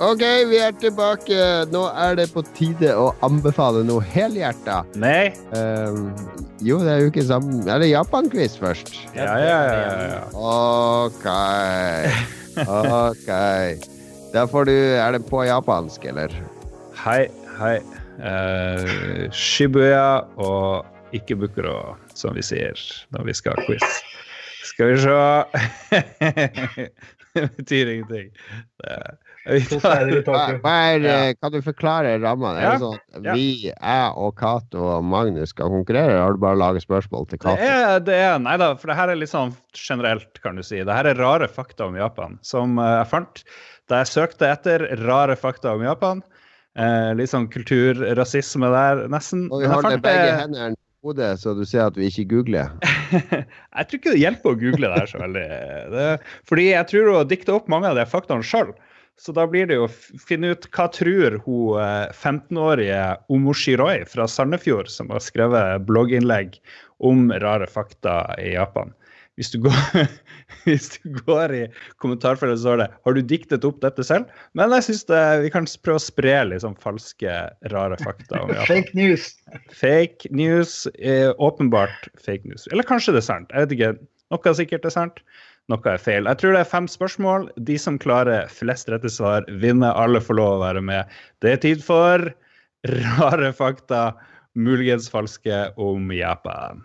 S2: OK, vi er tilbake. Nå er det på tide å anbefale noe helhjerta.
S3: Nei?
S2: Um, jo, det er jo ikke sammen Er det Japan-quiz først?
S3: Ja, ja, ja. ja.
S2: OK. OK. Da får du Er det på japansk, eller?
S3: Hei, hei. Uh, Shibuya og ikke Bukuro, som vi sier når vi skal ha quiz. Skal vi se Det betyr ingenting. Det, Ja.
S2: eh, Kan du forklare rammene? Er
S3: Ja,
S2: det sånn vi, jeg og Cato og Magnus skal konkurrere, eller har du bare laget spørsmål til
S3: det
S2: Cato?
S3: det er Nei da, for det her er litt sånn generelt, kan du si. Det her er rare fakta om Japan som eh, jeg fant da jeg søkte etter rare fakta om Japan. Eh, litt sånn kulturrasisme der, nesten.
S2: Og vi holder
S3: fant,
S2: begge
S3: eh,
S2: hendene hodet, så du ser at vi ikke googler.
S3: jeg tror ikke det hjelper å google det her så veldig. Det, fordi jeg tror å dikte opp mange av de faktaene sjøl. Så da blir det jo å finne ut hva tror hun eh, 15-årige Omoshiroi fra Sandefjord, som har skrevet blogginnlegg om rare fakta i Japan. Hvis du går, hvis du går i kommentarfeltet, så står det 'Har du diktet opp dette selv?' Men jeg syns vi kan prøve å spre litt sånn falske, rare fakta om Japan.
S5: Fake news.
S3: Fake news. Eh, åpenbart fake news. Eller kanskje det er sant. Jeg vet ikke. Noe sikkert er sant, noe er feil. Jeg tror det er fem spørsmål. De som klarer flest rette svar, vinner. Alle får lov å være med. Det er tid for rare fakta, muligens falske, om Japan.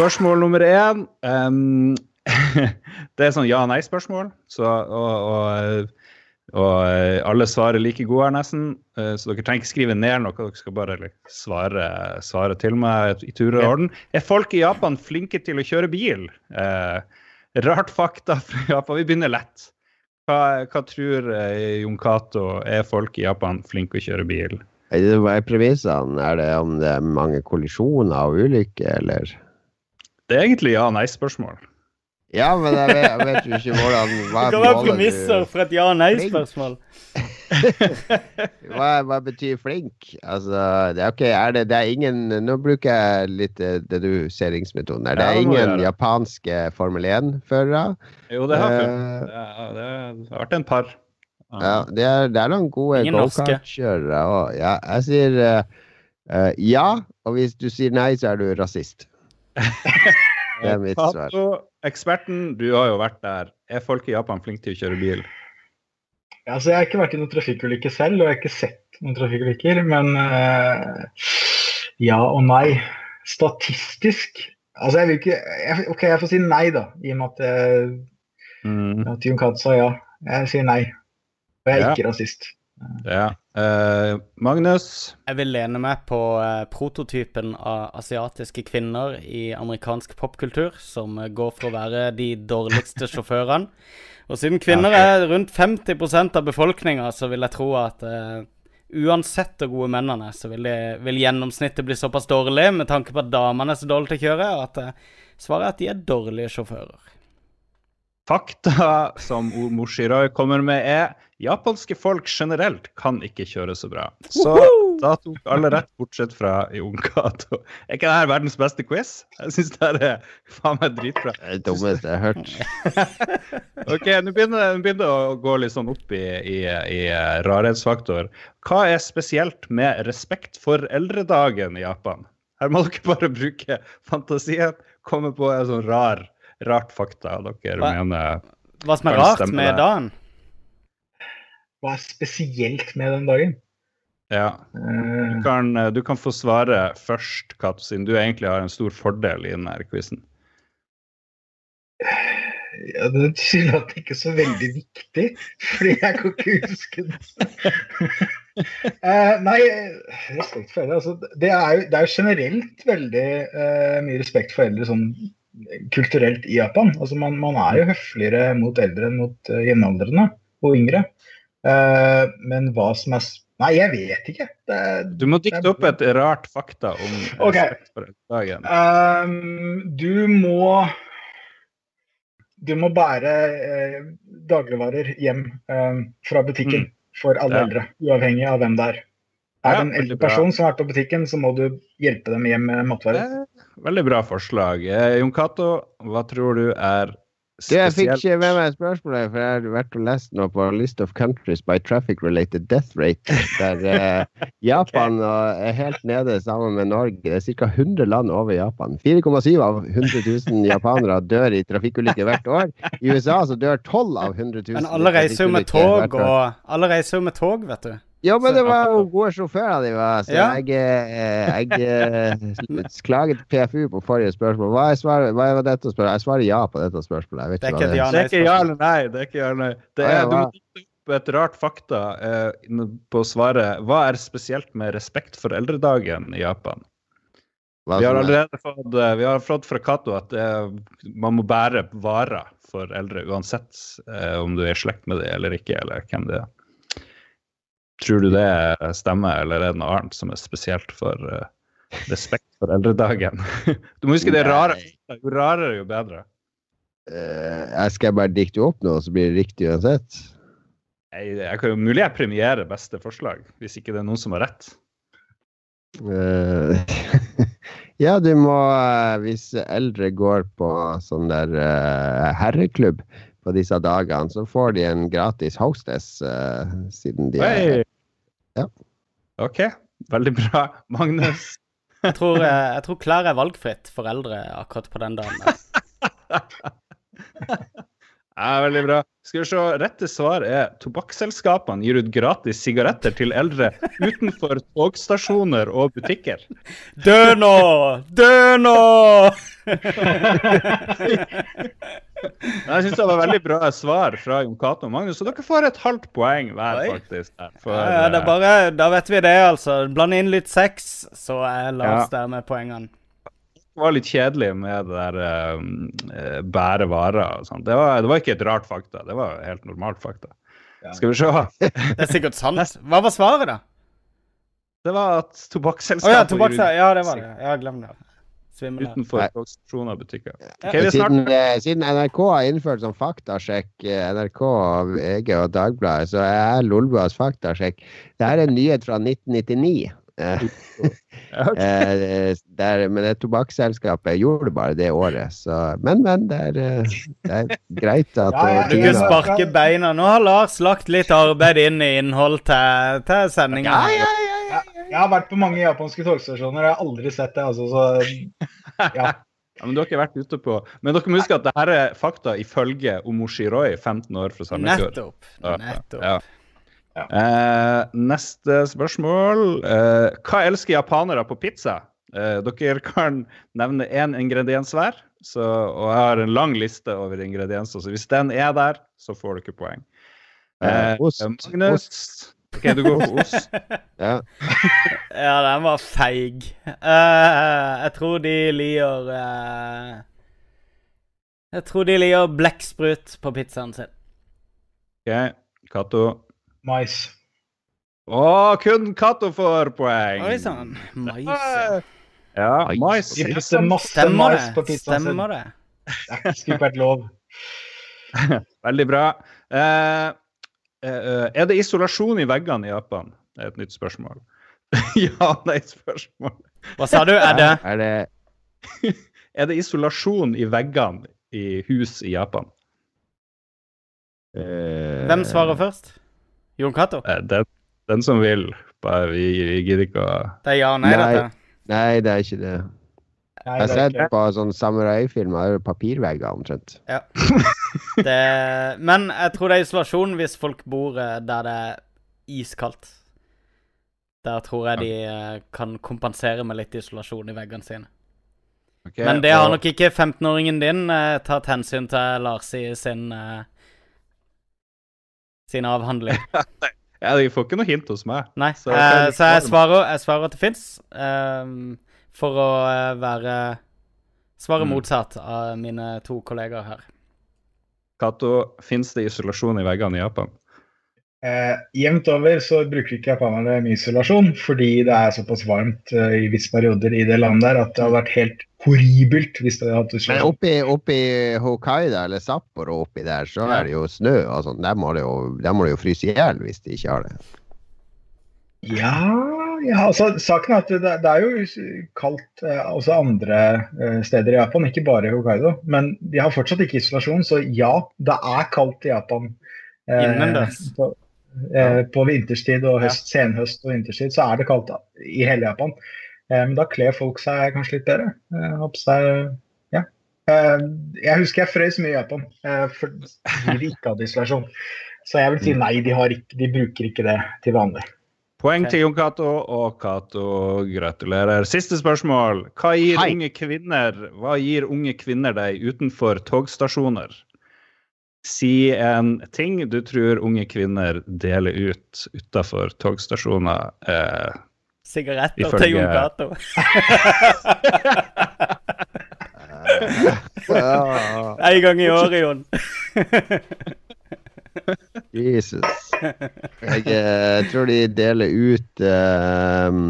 S3: Spørsmål nummer én. um, det er sånn ja-nei-spørsmål. Så, og, og, og eh, alle svarer like gode her, nesten. Eh, Så dere trenger ikke skrive ned noe, dere skal bare svare, svare til meg i tur og orden. Er folk i Japan flinke til å kjøre bil? Uh, rart fakta fra Japan. Vi begynner lett. Hva, hva tror eh, Jon Cato? Er folk i Japan flinke å kjøre bil?
S2: Hva er premissene? Er det om det er mange kollisjoner og ulykker, eller?
S3: Det er egentlig ja-nei-spørsmål.
S2: Ja, men jeg vet, jeg vet jo ikke hvordan hva
S1: Det kan være premisser for et ja-nei-spørsmål.
S2: Hva, hva betyr flink? Altså, det er ok, er det, det er ingen Nå bruker jeg litt eh, deduseringsmetoden her. Det
S3: Ja,
S2: er
S3: det
S2: ingen japanske Formel 1-førere.
S3: Jo, det har funnet. Det, er- det har vært en par.
S2: Ja, det er, det er noen gode gokart-kjørere òg. Ja, jeg sier uh, ja, og hvis du sier nei, så er du rasist. Det er mitt svar.
S3: Eksperten, du har jo vært der. Er folk i Japan flinke til å kjøre bil?
S5: Ja, altså, jeg har ikke vært i noen trafikkulykke selv, og jeg har ikke sett noen trafikkulykker. Men uh, Ja og nei. Statistisk Altså, jeg vil ikke jeg, OK, jeg får si nei, da. I og med at, jeg,
S3: Mm.
S5: at Jon sa ja. Jeg sier nei. Og jeg er
S3: Ja.
S5: ikke rasist.
S3: Ja. Uh, Magnus?
S1: Jeg vil lene meg på uh, prototypen av asiatiske kvinner i amerikansk popkultur, som uh, går for å være de dårligste sjåførene. Og siden kvinner er rundt 50% av befolkninga, så vil jeg tro at uansett hvor gode mennene er, så vil, de, vil gjennomsnittet bli såpass dårlig med tanke på at damene er så dårlige til å kjøre, at svaret er at de er dårlige sjåfører.
S3: Fakta som Moshiroi kommer med, er japanske folk generelt kan ikke kjøre så bra. Så da tok alle rett, bortsett fra Jon Cato. Er ikke dette verdens beste quiz? Jeg syns det er faen meg dritbra.
S2: Det er det dummeste jeg har hørt.
S3: Ok, nå begynner det å gå litt sånn opp i, i, i eh, rarhetsfaktor. Hva er spesielt med respekt for eldredagen i Japan? Her må dere bare bruke fantasien, komme på en sånn rar, rart fakta dere
S1: Hva?
S3: mener
S1: Hva som er rart med dagen?
S5: Hva er spesielt med den dagen?
S3: Ja.
S5: Eh,
S3: Du kan, eh, du kan få svare først, Kato, siden du egentlig har en stor fordel i denne quizen.
S5: ja, det er det ikke så veldig viktig, fordi jeg kan ikke huske det. uh, nei, respekt for eldre. Altså, det, er jo, det er jo generelt veldig uh, mye respekt for eldre sånn kulturelt i Japan. Altså, man, man er jo høfligere mot eldre enn mot uh, jevnaldrende og yngre. Eh, men hva som er Nei, jeg vet ikke. Det,
S3: Du må dikte opp et rart fakta om okay. For eldredagen.
S5: Ehm, du må Du må bære eh, dagligvarer hjem eh, fra butikken for alle
S3: Mm. Ja.
S5: eldre, uavhengig av hvem det er. Er det en eldre person som har vært på butikken, så må du hjelpe dem hjem med matvarer.
S3: Eh, Veldig bra forslag. Eh, Jon Cato, hva tror du er
S2: Du, jeg fikk ikke med meg spørsmålet, for jeg har vært og lest nå på List of Countries by Traffic Related Death Rate, der eh, Japan og er helt nede sammen med Norge. Det er ca. 100 land over Japan. 4,7 av 100 000 japanere dør i trafikkulykker hvert år. I USA så dør 12 av 100 000.
S1: Men alle reiser jo med tog, og Alle reiser jo med tog, vet du.
S2: Ja, men det var jo gode sjåfører de var, så
S1: Ja.
S2: jeg, eh, jeg eh, klaget PFU på forrige spørsmål. Hva er, svaret, hva er dette spørsmålet? Jeg svarer ja på dette spørsmålet. Jeg vet
S1: Det er
S2: ikke
S1: ja-
S3: Det er ikke ja eller nei. Det er ikke ja eller nei. Det er, du må ta opp et rart fakta eh, på svaret. Hva er spesielt med respekt for eldredagen i Japan? Vi har
S2: er.
S3: allerede fått, eh, vi har fått fra Cato at eh, man må bære varer for eldre uansett eh, om du er i slekt med dem eller ikke, eller hvem det er. Tror du det stemmer, eller er det noe annet som er spesielt for uh, respekt for eldredagen? Du må huske det er rare. Jo rarere, jo bedre.
S2: Uh, jeg skal bare dikte opp noe, så blir det riktig uansett.
S3: Jeg, jeg kan jo mulig jeg premierer beste forslag, hvis ikke det er noen som har rett.
S2: Uh, ja, du må Hvis eldre går på sånn der herreklubb på disse dagene, så får de en gratis hostess, uh, siden de er! Ja.
S3: OK, veldig bra. Magnus?
S1: Jeg tror, eh, jeg tror klær er valgfritt for eldre akkurat på den dagen.
S3: Ja, veldig bra. Skal vi se, Rette svar er tobakksselskapene gir ut gratis sigaretter til eldre utenfor togstasjoner og butikker.
S1: Dø nå! Dø nå!
S3: Jeg syns det var veldig bra svar fra Jon Cato og Magnus, så dere får et halvt poeng hver, faktisk. For,
S1: Ja, ja, det
S3: eh,
S1: bare, da vet vi det, altså. Bland inn litt sex, så er Lars
S3: Ja.
S1: der med poengene.
S3: det var litt kjedelig med det der eh, bære varer og sånt. Det var, det var ikke et rart fakta, det var helt normalt fakta.
S5: Ja.
S3: Skal vi se.
S1: Det er sikkert sant. Hva var svaret, da?
S3: Det var at tobakksselskapet
S1: Å ja, tobakks... Ja, det var det. Ja, glem det. Svimmel her.
S3: utenfor togstasjoner og butikker.
S1: Ja.
S3: Ok, vi er snart
S2: Siden, eh, siden NRK har innført sånn faktasjekk, eh, NRK, VG og Dagbladet, så er Lolbuas faktasjekk. Det her er en nyhet fra 1999. Eh, eh, der, men det tobakksselskapet gjorde det bare det året. Så, men, men. Det er, det er greit at
S5: Ja, ja,
S1: Du kan sparke beina. Nå har Lars lagt litt arbeid inn i innhold til, til sendinga.
S2: ja, ja, ja, ja.
S5: Jeg har vært på mange japanske togstasjoner, jeg har aldri sett det. altså, så ja.
S3: Ja, men du har ikke vært ute på Men dere må huske at dette er fakta ifølge Omoshiroi, 15 år fra Sandefjord.
S1: Nettopp. Nettopp.
S3: ja.
S5: Ja.
S3: Eh, neste spørsmål. Eh, hva elsker japanere på pizza? Eh, dere kan nevne én ingrediens hver, så, og jeg har en lang liste over ingredienser. Så hvis den er der, så får dere poeng.
S2: Eh, ost.
S3: Magnus OK, du går for ost.
S2: Ja.
S1: Ja, den var feig. Uh, jeg tror de liker uh, Jeg tror de liker blekksprut på pizzaen sin.
S3: OK, Cato.
S5: Mais.
S3: Å, kun Cato får poeng!
S1: Oi sann. Mais. ja.
S3: Ja, mais.
S5: De putter masse
S1: Stemmer
S5: mais på
S1: det.
S5: pizzaen sin.
S1: Stemmer det.
S5: Det skulle ikke vært lov.
S3: Veldig bra. Uh, eh, er det isolasjon i veggene i Japan? Det er et nytt spørsmål. ja, nei-spørsmål.
S1: Hva sa du? Er det
S2: Er det
S3: Er det isolasjon i veggene i hus i Japan?
S2: eh,
S1: Hvem svarer først? Jon Cato?
S3: Eh, den, den som vil. Bare vi, vi gidder ikke å
S1: Det er ja og nei,
S2: Nei.
S1: dette.
S2: Nei, det er ikke det. Jeg har sett på sånne samuraifilmer, er papirvegger omtrent.
S1: Ja. Det, men jeg tror det er isolasjon hvis folk bor eh, der det er iskaldt. Der tror jeg de eh, kan kompensere med litt isolasjon i veggene sine.
S3: Okay,
S1: Men det har
S3: og-
S1: nok ikke 15-åringen din eh, tatt hensyn til Lars i sin eh, sin avhandling.
S3: Ja, De får ikke noe hint hos meg.
S1: Nei,
S3: Så
S1: eh, så jeg svarer, jeg svarer at det fins. For å eh, være Svaret
S3: Mm.
S1: motsatt av mine to kollegaer her.
S3: Cato, fins det isolasjon i veggene i Japan?
S5: Eh, jevnt over så bruker ikke japanerne mye isolasjon, fordi det er såpass varmt eh, i visse perioder i det landet der at det hadde vært helt horribelt hvis det hadde hatt
S2: Men
S5: isolasjon.
S2: oppi, oppi Hokkaido eller Sapporo oppi der, så
S1: Ja.
S2: er det jo snø og sånn. Der må det jo, de må det jo fryse i hjel hvis de ikke har det.
S5: Ja, ja, altså saken er at det, det er jo kaldt eh, også andre eh, steder i Japan, ikke bare i Hokkaido. Men de har fortsatt ikke isolasjon, så ja, det er kaldt i Japan. Eh,
S1: Innendørs.
S5: På, eh, på vinterstid og
S1: Ja.
S5: senhøst og vinterstid så er det kaldt i hele Japan. Eh, men da kler folk seg kanskje litt bedre. Eh, seg ja. Eh, jeg husker jeg frøs mye i Japan eh, fordi de ikke hadde isolasjon. Så jeg vil si nei, de, har ikke, de bruker ikke det til vanlig.
S3: Poeng til Jon Cato, og Cato gratulerer. Siste spørsmål. Hva gir,
S2: Hei.
S3: unge kvinner, hva gir unge kvinner deg utenfor togstasjoner? Si en ting du tror unge kvinner deler ut utenfor togstasjoner. Eh,
S1: Sigaretter
S3: Ifølge-
S1: til Jon Cato. En gang i året, Jon.
S2: Jesus. Jeg eh, tror de deler ut eh,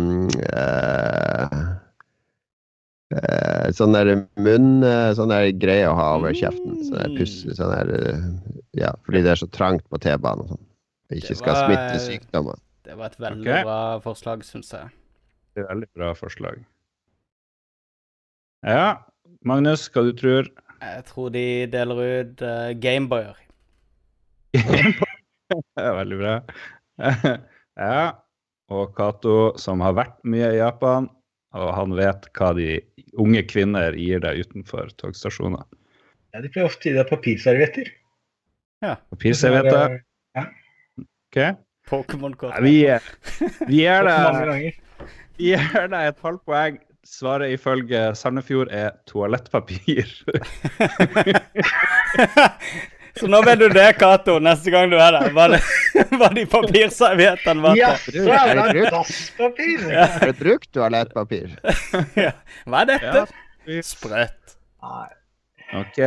S2: eh, eh, Sånn der munn eh, Sånn der greie å ha over kjeften. Sånn der puss Sånn der eh, Ja, fordi det er så trangt på T-banen og sånn. Ikke skal
S1: var-
S2: smitte sykdommer.
S1: Det var et veldig
S3: okay.
S1: bra forslag, syns jeg.
S3: det er veldig bra forslag. Ja, Magnus, hva du tror?
S1: Jeg tror de deler ut uh, Gameboyer.
S3: Det veldig bra. ja. Og Cato, som har vært mye i Japan, og han vet hva de unge kvinner gir deg utenfor togstasjoner.
S5: Ja, de pleier ofte å gi deg papirservietter.
S3: Papirservietter. OK?
S1: Pokémon-kort.
S3: Ja, vi, vi gir deg vi gir deg et halvt poeng. Svaret ifølge Sandefjord er toalettpapir.
S1: Så nå vet du det, Cato, neste gang du er der. Hva, det, var de papirserviettene var
S5: Ja, er det
S2: Er
S5: dasspapir! Ja.
S2: Har du brukt toalettpapir?
S1: Ja. Hva er dette?
S3: Ja.
S1: Sprøtt.
S3: OK.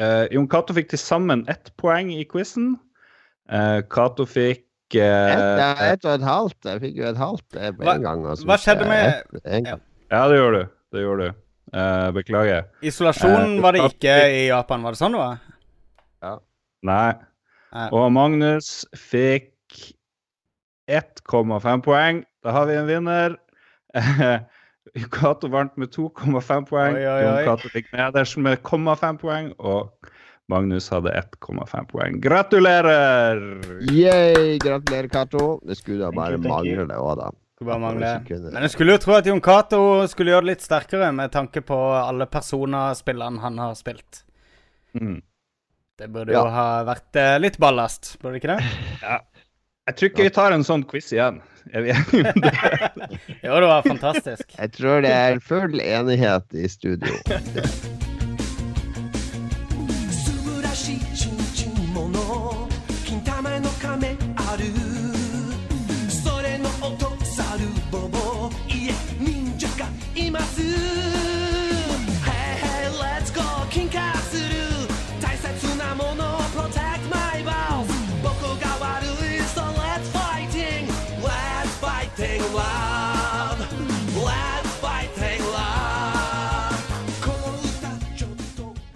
S3: Uh, Jon Cato fikk til sammen ett poeng i quizen. Uh, Cato fikk
S2: Ett
S3: eh,
S2: og et halvt. Jeg fikk jo et halvt eh, på
S1: Hva-
S2: en gang.
S1: hva skjedde med-.
S3: Ja, det gjorde du. Det gjorde du. Eh, beklager.
S1: Isolasjon
S3: Eh,
S1: var det ikke i Japan, var det sånn det var?
S3: Nei.
S1: Nei.
S3: Og Magnus fikk 1,5 poeng. Da har vi en vinner. Cato vant med 2,5 poeng.
S1: Oi, oi, oi.
S3: Cato fikk nederst med 0,5 poeng. Og Magnus hadde 1,5 poeng. Gratulerer!
S2: Yay! Gratulerer, Cato. Det skulle da bare mangle det òg, da.
S1: Men jeg skulle jo tro at Jon Cato skulle gjøre det litt sterkere, med tanke på alle personaspillene han har spilt.
S3: Mm.
S1: Det burde
S2: Ja.
S1: jo ha vært eh, litt ballast, burde det ikke det?
S3: Jeg tror ikke vi tar en sånn quiz igjen Er vi enige om det?
S1: jo, det var fantastisk.
S2: Jeg tror det er full enighet i studio.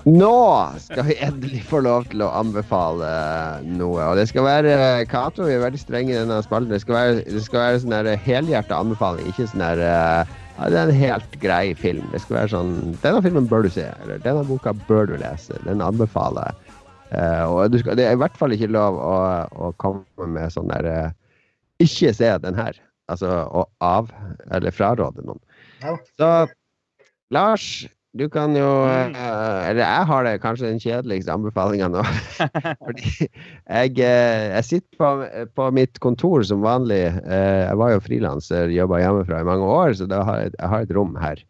S2: Nå skal vi endelig få lov til å anbefale noe. Og det skal være Cato, vi er veldig strenge i denne spalten. Det skal være, det skal være sånn helhjerta anbefaling, ikke sånn der ja, Det er en helt grei film. Det skal være sånn Denne filmen bør du se. Eller denne boka bør du lese. Den anbefaler jeg. Uh, og skal, det er i hvert fall ikke lov å, å komme med sånn der uh, Ikke se den her. Altså å av Eller fraråde noen. Ja. Så Lars, du kan jo uh, Eller jeg har det kanskje den kjedeligste anbefalinga nå. Fordi jeg, uh, jeg sitter på, på, mitt kontor som vanlig. Jeg var jo frilanser, jobba hjemmefra i mange år, så har jeg, jeg, har et rom her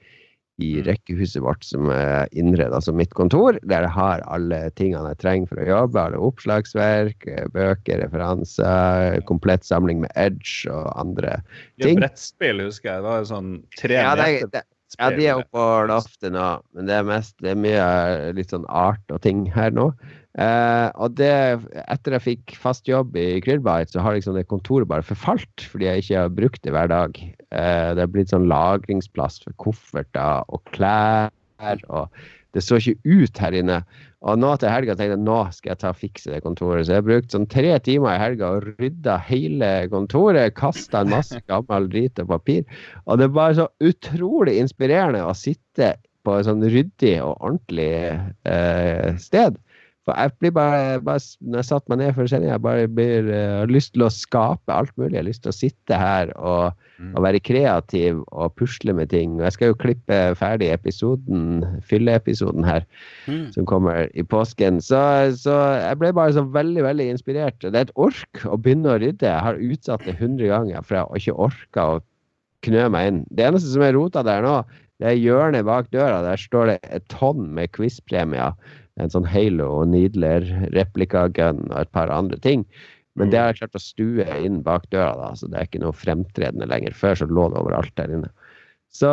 S2: i mm. rekkehuset vårt som er innreda som mitt kontor, der jeg har alle tingene jeg trenger for å jobbe. Alle oppslagsverk, bøker, referanser, komplett samling med Edge og andre ting.
S3: Ja, brettspill, husker jeg. Det var sånn tre
S2: ja, det, det, ja, de er oppe på loftet nå, men det er, mest, det er mye litt sånn art og ting her nå. Eh, og det, etter jeg fikk fast jobb i Krillbite, så har liksom det kontoret bare forfalt fordi jeg ikke har brukt det hver dag. Eh, det har blitt sånn lagringsplass for kofferter og klær, og det så ikke ut her inne. Og nå til helga tenkte jeg nå skal jeg ta og fikse det kontoret. Så jeg brukte sånn tre timer i helga og rydda hele kontoret. Kasta en masse gammel drit og papir. Og det er bare så utrolig inspirerende å sitte på et sånn ryddig og ordentlig eh, sted. For jeg blir bare, bare Når jeg satte meg ned for sending, jeg bare blir, uh, har lyst til å skape alt mulig. Jeg har lyst til å sitte her og, mm. og være kreativ og pusle med ting. Og jeg skal jo klippe ferdig episoden, fylleepisoden her, mm. som kommer i påsken. Så, så, jeg ble bare så veldig, veldig inspirert. Det er et ork å begynne å rydde. Jeg har utsatt det 100 ganger for jeg har ikke orka å knø meg inn. Det eneste som er rota der nå, det er hjørnet bak døra. Der står det et tonn med quizpremier en sånn Halo og Needler replikagun og et par andre ting. Men det har jeg klart å stue inn bak døra, da, så det er ikke noe fremtredende lenger. Før så lå det overalt der inne. Så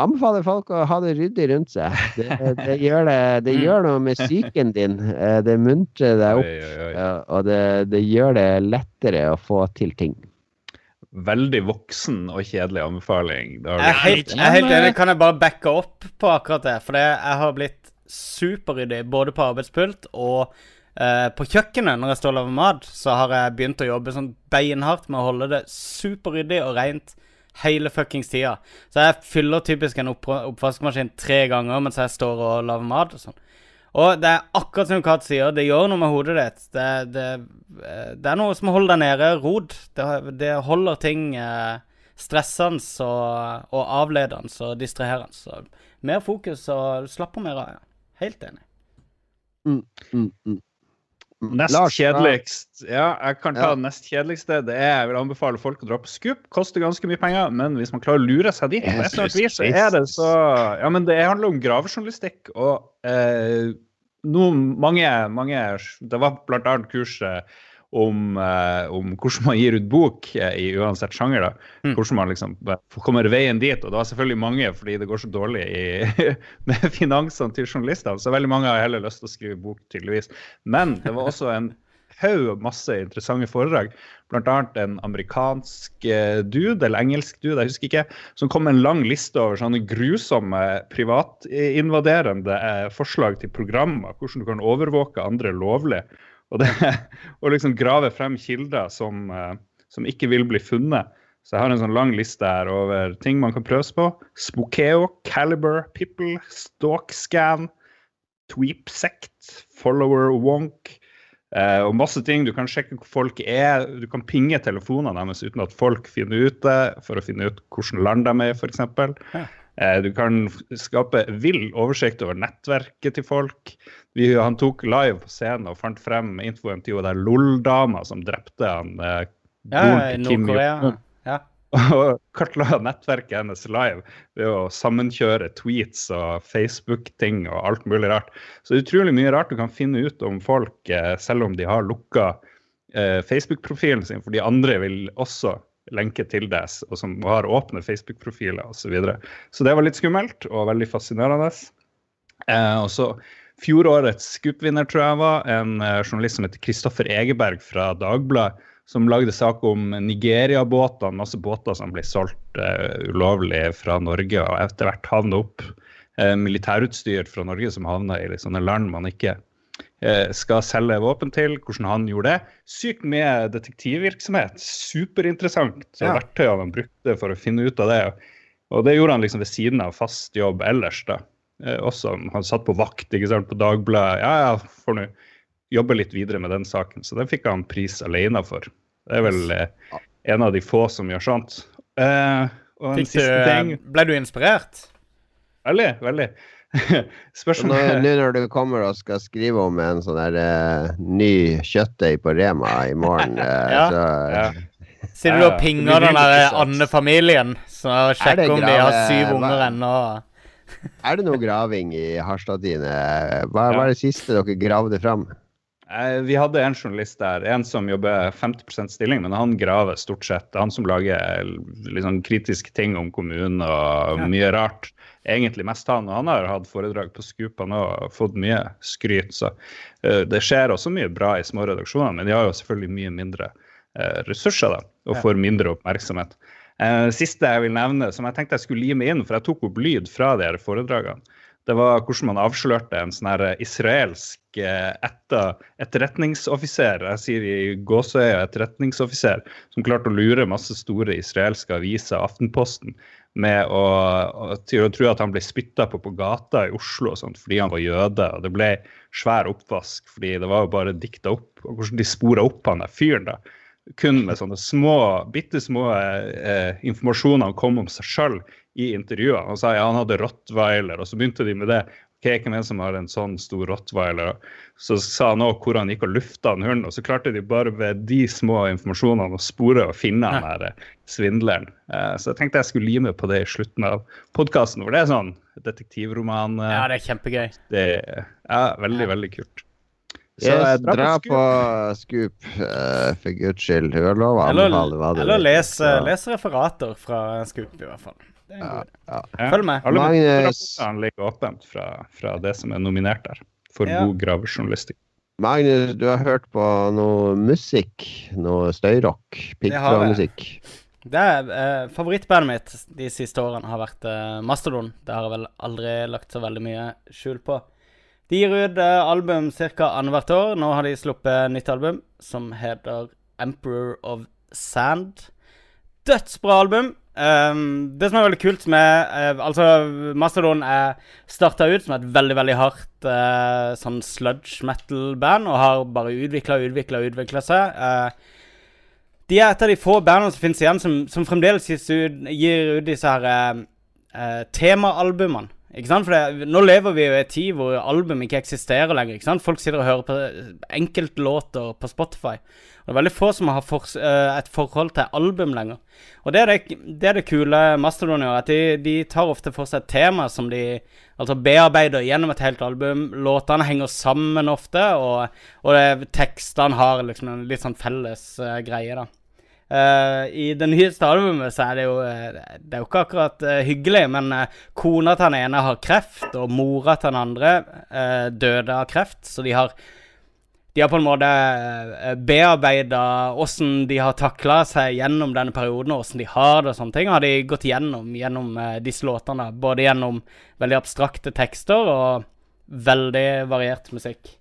S2: anbefaler folk å ha det ryddig rundt seg. Det, det, gjør, det, det gjør, noe med psyken din. Eh, det muntrer deg opp, og det, gjør det lettere å få til ting.
S3: Veldig voksen og kjedelig anbefaling.
S1: Jeg er, jeg er helt enig. Kan jeg bare backe opp på akkurat det? For jeg har blitt superryddig både på arbeidspult og eh, på kjøkkenet. Når jeg står og lager mat, så har jeg begynt å jobbe sånn beinhardt med å holde det superryddig og rent hele fuckings tida. Så jeg fyller typisk en opp oppvaskmaskin tre ganger mens jeg står og lager mat og sånn. Og det er akkurat som Kat sier, det gjør noe med hodet ditt. Det, det, eh, det er noe som holder deg nede. Rod. Det, det holder ting eh, stressende og, og avledende og distraherende. Mer fokus og slapper mer av. Ja. Helt enig.
S2: Mm, mm, mm.
S3: Nest Lars, kjedeligst Ja, jeg kan ta ja. det nest kjedeligste. Det er, Jeg vil anbefale folk å dra på Scoop. Koster ganske mye penger, men hvis man klarer å lure seg dit, vis, så er det så Ja, men det handler om gravejournalistikk, og eh, noen, mange, mange Det var blant annet kurset om, eh, om, hvordan man gir ut bok eh, i uansett sjanger. da. Mm. Hvordan man liksom kommer veien dit. Og det var selvfølgelig mange, fordi det går så dårlig i, med finansene til journalister. Så veldig mange har heller lyst til å skrive bok, tydeligvis. Men det var også en haug masse interessante foredrag. Bl.a. en amerikansk eh, dude, eller engelsk dude, jeg husker ikke, som kom med en lang liste over sånne grusomme privatinvaderende forslag til programmer. Hvordan du kan overvåke andre lovlig. Og det å liksom grave frem kilder som, uh, som, ikke vil bli funnet. Så jeg har en sånn lang liste her over ting man kan prøves på. Spokeo, Caliber, Pipple, Stalkscan, Tweepsect, Follower Wonk. Uh, og masse ting. Du kan sjekke hvor folk er. Du kan pinge telefonene deres uten at folk finner ut det, for å finne ut hvilket land de er i, f.eks. Uh, du kan skape vill oversikt over nettverket til folk. Vi, han tok live på scenen og fant frem infoen til hun der LOL-dama som drepte han eh,
S1: ja, i Nord-Korea. Ja.
S3: Og kartla nettverket hennes live ved å sammenkjøre tweets og Facebook-ting og alt mulig rart. Så det utrolig mye rart du kan finne ut om folk, eh, selv om de har lukka eh, Facebook-profilen sin, for de andre vil også lenke til det, og som har åpne Facebook-profiler osv. Så, videre. så det var litt skummelt og veldig fascinerende. Eh, og så Fjorårets Scoop-vinner, tror jeg var, en eh, journalist som heter Kristoffer Egeberg fra Dagbladet, som lagde sak om Nigeria-båtene, masse båter som ble solgt uh, ulovlig fra Norge, og etter hvert havna opp uh, militærutstyr fra Norge som havna i litt sånne land man ikke skal selge våpen til. Hvordan han gjorde det. Sykt mye detektivvirksomhet. Superinteressant. Så ja. verktøyene han brukte for å finne ut av det. Og det gjorde han liksom ved siden av fast jobb ellers. da. også Han satt på vakt ikke sant, på Dagbladet. Ja, ja, får nå jobbe litt videre med den saken. Så den fikk han pris alene for. Det er vel eh, en av de få som gjør sånt. Eh, og en
S1: siste du, ting Ble du inspirert?
S3: Veldig, veldig.
S2: Spørsmålet Nå når du kommer og skal skrive om en sånn der uh, ny kjøttdeig på Rema i morgen, uh, ja. så
S1: ja. Sitter du og pinger den der andefamilien, så sjekker om de har syv unger ennå?
S2: er det noe graving i Harstad-Tine? Hva, er det siste dere gravde fram?
S3: Eh, vi hadde en journalist der, en som jobber 50% stilling, men han graver stort sett. Han som lager liksom kritiske ting om kommunen og mye rart. Egentlig mest han. Og han har hatt foredrag på Scoop og fått mye skryt. Så uh, det skjer også mye bra i små redaksjoner, men de har jo selvfølgelig mye mindre uh, ressurser da, og får mindre oppmerksomhet. Uh, siste jeg vil nevne, som jeg tenkte jeg skulle lime inn, for jeg tok opp lyd fra de her foredragene det var hvordan man avslørte en sånn her israelsk etter, etterretningsoffiser, jeg sier i gåseøya etterretningsoffiser, som klarte å lure masse store israelske aviser, Aftenposten, med å, til å tro at han ble spytta på på gata i Oslo sånt, fordi han var jøde. og Det ble svær oppvask, fordi det var jo bare dikta opp. og Hvordan de spora opp han der fyren. da, kun med sånne små, bitte små eh, informasjoner han kom om seg sjøl i intervjuene. Han sa ja, han hadde rottweiler, og så begynte de med det. Hvem er det som har en sånn stor rottweiler? Så sa han òg hvor han gikk og lufta en hund, og så klarte de bare ved de små informasjonene å spore og finne den der eh, svindleren. Eh, så jeg tenkte jeg skulle lime på det i slutten av podkasten, hvor det er sånn detektivroman.
S1: Eh, ja, det er kjempegøy.
S3: Det er ja, veldig, veldig kult.
S2: Så yes, dra på Scoop, uh, for guds skyld. Hun har lov å anbefale hva
S1: du vil. Eller les, les referater fra Scoop, i hvert fall. Ja, ja. Følg med.
S3: Alle Magnus... ligger åpent fra, fra, det som er nominert der, for ja. god gravejournalistikk.
S2: Magnus, du har hørt på noe musikk? Noe støyrock? Piggtrådmusikk?
S1: Det er eh, Favorittbandet mitt de siste årene har vært eh, Mastodon. Det har jeg vel aldri lagt så veldig mye skjul på. De gir ut eh, album ca. annethvert år. Nå har de sluppet nytt album som heter Emperor of Sand. Dødsbra album. Um, det som er veldig kult med uh, Altså, Mastodon er starta ut som et veldig, veldig hardt uh, sånn sludge metal-band, og har bare utvikla og utvikla og utvikla seg. Uh, de er et av de få bandene som finnes igjen, som, som fremdeles gir ut disse her temaalbumene. Ikke sant? For det, nå lever vi jo i en tid hvor album ikke eksisterer lenger. ikke sant? Folk sitter og hører på enkeltlåter på Spotify. Og det er veldig få som har for, uh, et forhold til album lenger. Og det er det, det, er det kule Mastodon gjør, at de, de, tar ofte for seg et tema som de altså bearbeider gjennom et helt album. Låtene henger sammen ofte, og, og tekstene har liksom en litt sånn felles uh, greie, da. Uh, I det nyeste albumet så er det jo uh, Det er jo ikke akkurat uh, hyggelig, men kona til den ene har kreft, og mora til den andre døde av kreft. Så de har De har på en måte uh, bearbeida åssen de har takla seg gjennom denne perioden, og åssen de har det og sånne ting. Har de gått gjennom gjennom disse låtene. Både gjennom veldig abstrakte tekster og veldig variert musikk.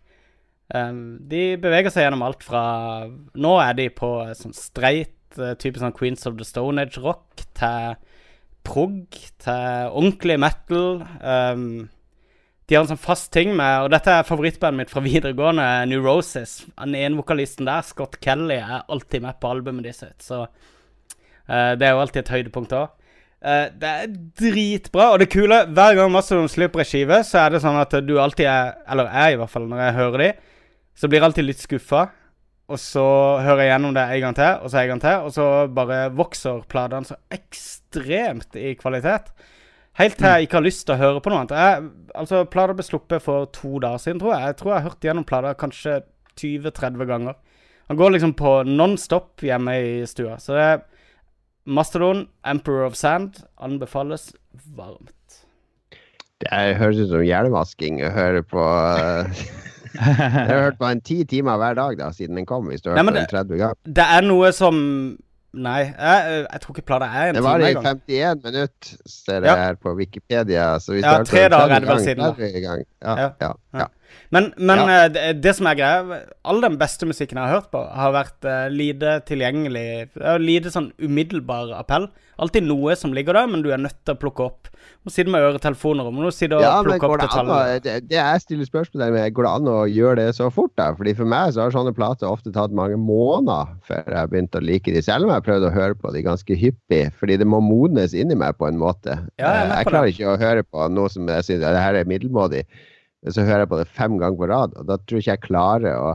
S1: de beveger seg gjennom alt fra Nå er de på sånn streit uh, type sånn Queens of the Stone Age-rock til prog til ordentlig metal. Um, de har en sånn fast ting med Og dette er favorittbandet mitt fra videregående, Neurosis. Den ene vokalisten der, Scott Kelly, er alltid med på albumet de sitt, så uh, det er jo alltid et høydepunkt òg. Uh, eh, det er dritbra. Og det kule, hver gang Mastodon slipper ei skive, så er det sånn at du alltid er Eller jeg, i hvert fall, når jeg hører de, så blir jeg alltid litt skuffa. Og så hører jeg gjennom det en gang til, og så en gang til, og så bare vokser platene så ekstremt i kvalitet. Helt til jeg ikke har lyst til å høre på noe annet. Jeg, altså, Plata ble sluppet for to dager siden, tror jeg. Jeg tror jeg har hørt gjennom plata kanskje 20-30 ganger. Han går liksom på non-stop hjemme i stua. Så det er Mastodon, Emperor of Sand, anbefales varmt.
S2: Det høres ut som hjelmasking å høre på Jeg har hørt på en ti timer hver dag da, siden den kom, hvis du har hørt Nei, den 30 ganger.
S1: Det er noe som Nei, jeg, jeg tror ikke plata er en time
S2: engang. Det var i 51 minutter, ser jeg ja. her på Wikipedia. Så hvis
S1: ja, tre dager er det vel siden.
S2: Ja, ja. ja. ja.
S1: Men, men ja. Eh, det, det, som er greia All den beste musikken jeg har hørt på, har vært uh, lite tilgjengelig. Lite sånn umiddelbar appell. Alltid noe som ligger der, men du er nødt til å plukke opp. Må sitte med øretelefoner om. Må sitte og ja, plukke opp
S2: detaljene. Det, det jeg stiller spørsmål med, går det an å gjøre det så fort? da? Fordi For meg så har sånne plater ofte tatt mange måneder før jeg har begynt å like de, selv om jeg har prøvd å høre på de ganske hyppig. Fordi det må modnes inni meg på en måte. Ja, jeg, jeg klarer ikke å høre på noe som jeg syns det her er middelmådig så hører jeg på det fem ganger på rad, og da tror ikke jeg klarer å,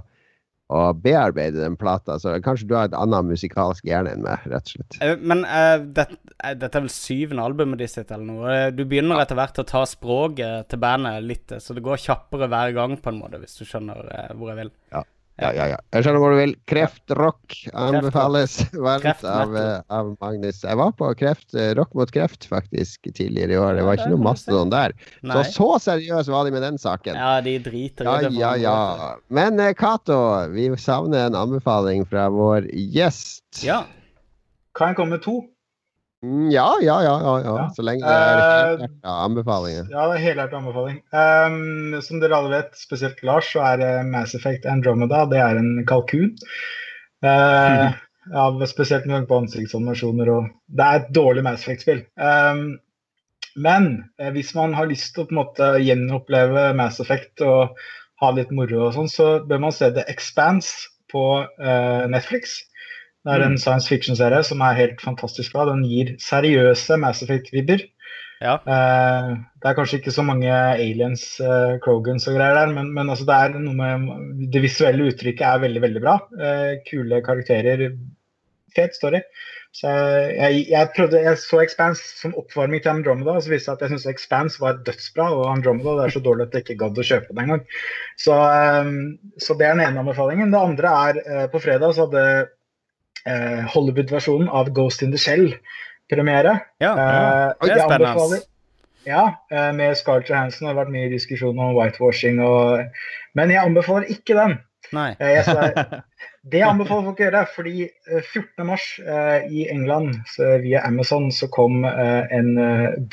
S2: å bearbeide den plata. Så kanskje du har et annet musikalsk hjerne enn meg, rett og slett.
S1: Eh, men uh, det, uh, dette er vel syvende albumet ditt, eller noe? Du begynner etter hvert å ta språket til bandet litt, så det går kjappere hver gang, på en måte, hvis du skjønner uh, hvor jeg vil.
S2: Ja. Ja, ja, ja. Jeg skjønner hvor du vil. Kreftrock anbefales varmt av, eh, av, Magnus. Jeg var på kreft, eh, Rock mot kreft faktisk tidligere i år. Det var ikke noe mastodon der. Så så seriøs var de med den saken.
S1: Ja, de driter i
S2: det. Ja, ja, ja. Men eh, Cato, vi savner en anbefaling fra vår gjest.
S1: Ja.
S5: Kan jeg komme med to?
S2: Mm, ja, ja, ja, ja, ja. Så lenge det er helhjerta uh, anbefalinger.
S5: Ja, det er helhjertet anbefaling. Um, som dere alle vet, spesielt Lars, så er uh, Mass Effect Andromeda det er en kalkun. Uh, mm. ja, spesielt med på ansiktsanimasjoner og Det er et dårlig Mass Effect-spill. Um, men hvis man har lyst til å på en måte gjenoppleve Mass Effect og ha litt moro og sånn, så bør man se The Expanse på uh, Netflix. Det er en mm. science fiction-serie som er helt fantastisk bra. Den gir seriøse Mass Effect-vibber.
S1: Ja.
S5: Uh, det er kanskje ikke så mange aliens, uh, Krogans og greier der, men, men altså det med Det visuelle uttrykket er veldig, veldig bra. Uh, kule karakterer. Fet story. Så jeg, jeg, prøvde, jeg så Expanse som oppvarming til Andromeda, og så viste det at jeg syntes Expanse var dødsbra, og Andromeda det er så dårlig at jeg ikke gadd å kjøpe den engang. Så, så det er den ene anbefalingen. Det andre er på fredag så hadde eh, Hollywood-versjonen av Ghost in the Shell premiere.
S1: Ja, ja. Eh, det er spennende.
S5: Ja, eh, med Scarlett Johansson. Det har vært mye diskusjon om whitewashing. Og, men jeg anbefaler ikke den.
S1: Nei.
S5: Det anbefaler folk å gjøre, fordi 14.3 i England via Amazon så kom en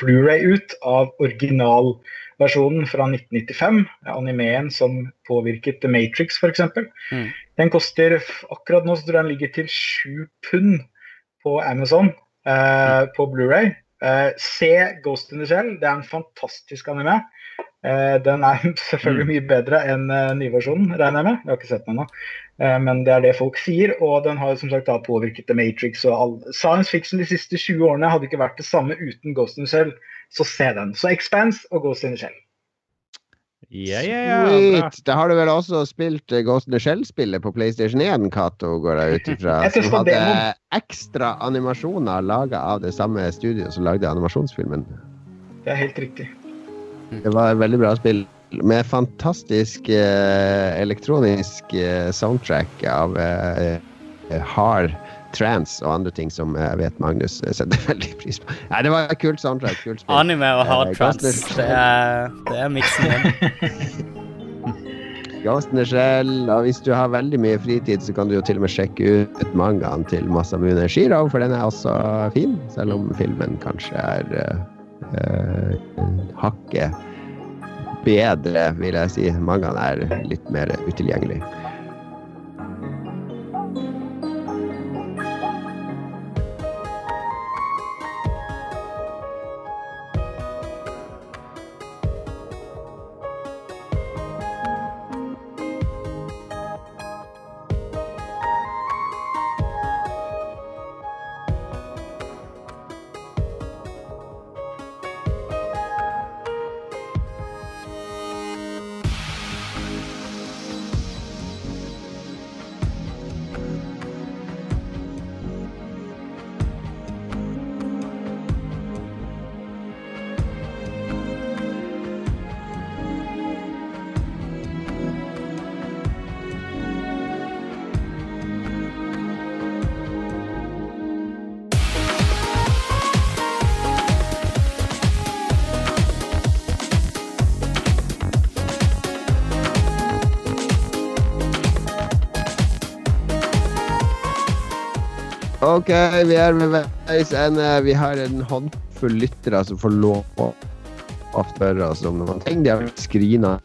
S5: Blu-ray ut av originalversjonen fra 1995. Animeen som påvirket The Matrix, f.eks. Mm. Den koster akkurat nå så tror jeg den ligger til sju pund på Amazon eh, på Blu-ray. Eh, se Ghost in the Shell. Det er en fantastisk anime. Eh, den er selvfølgelig mm. mye bedre enn uh, nyversjonen, regner jeg med. Jeg har ikke sett den ennå. Eh, men det er det folk sier. Og den har som sagt da påvirket The Matrix og all Science fiction de siste 20 årene hadde ikke vært det samme uten Ghost in the Shell. Så se den. Så Expanse og Ghost in the Shell.
S3: Ja, ja, ja. Sweet.
S2: Da har du vel også spilt uh, Ghost in the Shell-spillet på PlayStation 1, Cato, går jeg ut ifra. Som hadde ekstra animasjoner laga av det samme studioet som lagde animasjonsfilmen.
S5: Det er helt riktig.
S2: Det var et veldig bra spill med fantastisk uh, elektronisk uh, soundtrack av hard trance og andre ting som jeg vet Magnus setter veldig pris på. Nei, det var et kult soundtrack. Kult spill.
S1: Anime og hard uh, trance. Det er, det er miksen din.
S2: Ghost in Shell. Og hvis du har veldig mye fritid, så kan du jo til og med sjekke ut mangaen til Masamune Shiro, for den er også fin, selv om filmen kanskje er uh, hakket bedre, vil jeg si. Mangaen er litt mer utilgjengelig. OK, vi er ved veis ende. Vi har en håndfull lyttere som får lov å spørre oss om noen ting. De har skrina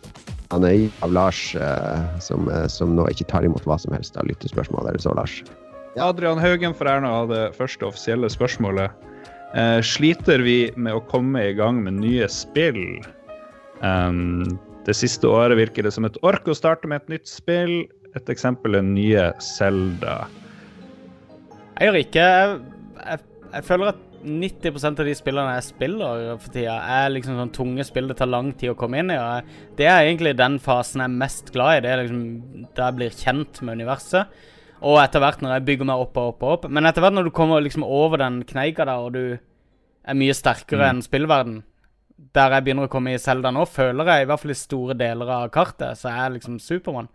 S2: av Lars, eh, som, eh, som, nå ikke tar imot hva som helst av lyttespørsmål. Er det så, Lars?
S3: Adrian Haugen fra Erna hadde første offisielle spørsmålet. Eh, sliter vi med å komme i gang med nye spill? Um, det siste året virker det som et ork å starte med et nytt spill. Et eksempel er nye Zelda.
S1: Jeg gjør ikke jeg, jeg, jeg, føler at 90% av de spillene jeg spiller for tida, er liksom sånn tunge spill det tar lang tid å komme inn i. Og det er egentlig den fasen jeg er mest glad i. Det er liksom da jeg blir kjent med universet. Og etter hvert når jeg bygger meg opp og opp og opp. Men etter hvert når du kommer liksom over den kneika der, og du er mye sterkere mm. enn spillverden, der jeg begynner å komme i Selda nå, føler jeg, i hvert fall i store deler av kartet, så er jeg liksom Supermann.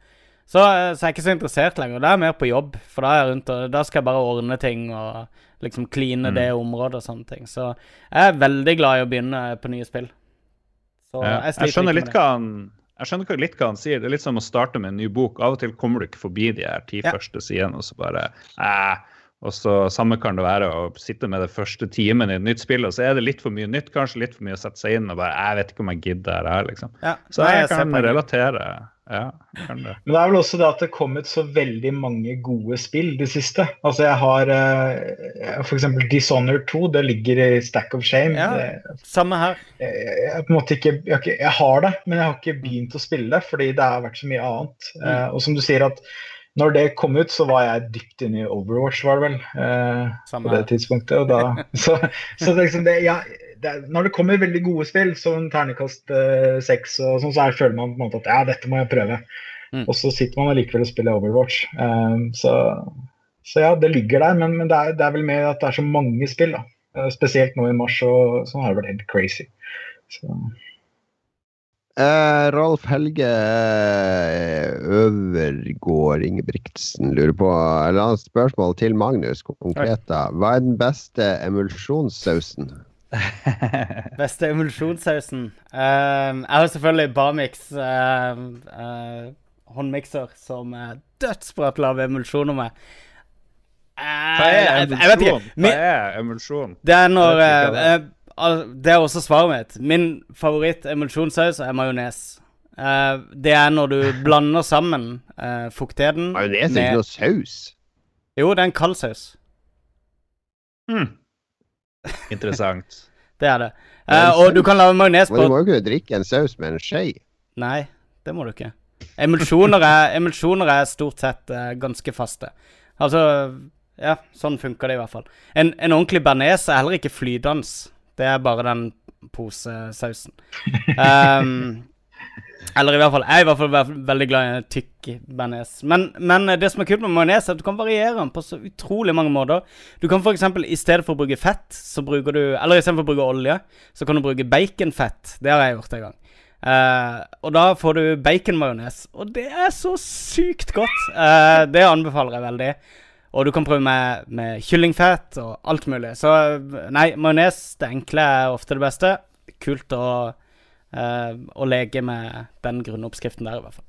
S1: Så, eh, så, jeg er ikke så interessert lenger. Da er jeg mer på jobb, for da rundt da skal jeg bare ordne ting og liksom kline mm. det området og sånne ting. Så jeg er veldig glad i å begynne på nye spill.
S3: Så ja, jeg, jeg skjønner litt hva han jeg skjønner litt hva han sier. Det er litt som å starte med en ny bok. Av og til kommer du ikke forbi de her ti ja. første sidene, og så bare eh, og så Samme kan det være å sitte med det første timen i et nytt spill, og så er det litt for mye nytt, kanskje litt for mye å sette seg inn og bare Jeg vet ikke om jeg gidder det her, liksom. Ja. Så jeg, jeg kan relatere. Ja, kan det.
S5: Men det er vel også det at det har kommet så veldig mange gode spill de siste. Altså jeg har uh, f.eks. Dishonored 2, det ligger i Stack of Shame.
S1: Ja,
S5: det,
S1: samme her.
S5: Jeg, jeg, på en måte ikke jeg, jeg, har det, men jeg har ikke begynt å spille det fordi det har vært så mye annet. Mm. Uh, og som du sier at når det kom ut, så var jeg dypt inne i Overwatch, var det vel. Eh, på det tidspunktet. Da, så, så liksom det, ja, det, når det kommer veldig gode spill, som ternekast eh, seks, og sånn, så er, føler man på en måte at ja, dette må jeg prøve. Mm. Og så sitter man allikevel og spiller Overwatch. Eh, så, så, ja, det ligger der, men, men det, er, det, er, vel med at det er så mange spill. da. Uh, spesielt nå i mars, og sånn har det vært helt crazy. Så.
S2: Uh, Rolf Helge uh, Øvergård Ingebrigtsen lurer på eller annet spørsmål til Magnus konkret. da. Hva er den beste emulsjonssausen?
S1: beste emulsjonssausen? Uh, jeg har selvfølgelig Barmix håndmikser som er dødsbra til å lage emulsjoner med.
S3: Hva er emulsjon? Hva er emulsjon?
S1: Det er når det er også svaret mitt. Min favoritt-emulsjonssaus er majones. Uh, det er når du blander sammen uh, fuktigheten
S2: Majones er ikke noe saus?
S1: Jo, det er en kald saus.
S3: Mm. Interessant.
S1: det er det. Uh, og du kan lage majones på
S2: Men du må jo ikke drikke en saus med en skje.
S1: Nei, det må du ikke. Emulsjoner er, emulsjoner er stort sett ganske faste. Altså Ja, sånn funker det i hvert fall. En, en ordentlig bearnés er heller ikke flytende. Det er bare den posesausen. Um, eller i hvert fall Jeg er i hvert fall veldig glad i tykk bearnés. Men, men, det som er kult med majones, er at du kan variere den på så utrolig mange måter. Du kan f.eks. i stedet for å bruke fett, så bruker du Eller i stedet for å bruke olje, så kan du bruke baconfett. Det har jeg gjort en gang. Uh, og da får du baconmajones, og det er så sykt godt. Uh, det anbefaler jeg veldig. Og du kan prøve med, med kyllingfett og alt mulig. Så nei, majones, det enkle er ofte det beste. Kult å, uh, å leke med den grunnoppskriften der, i hvert fall.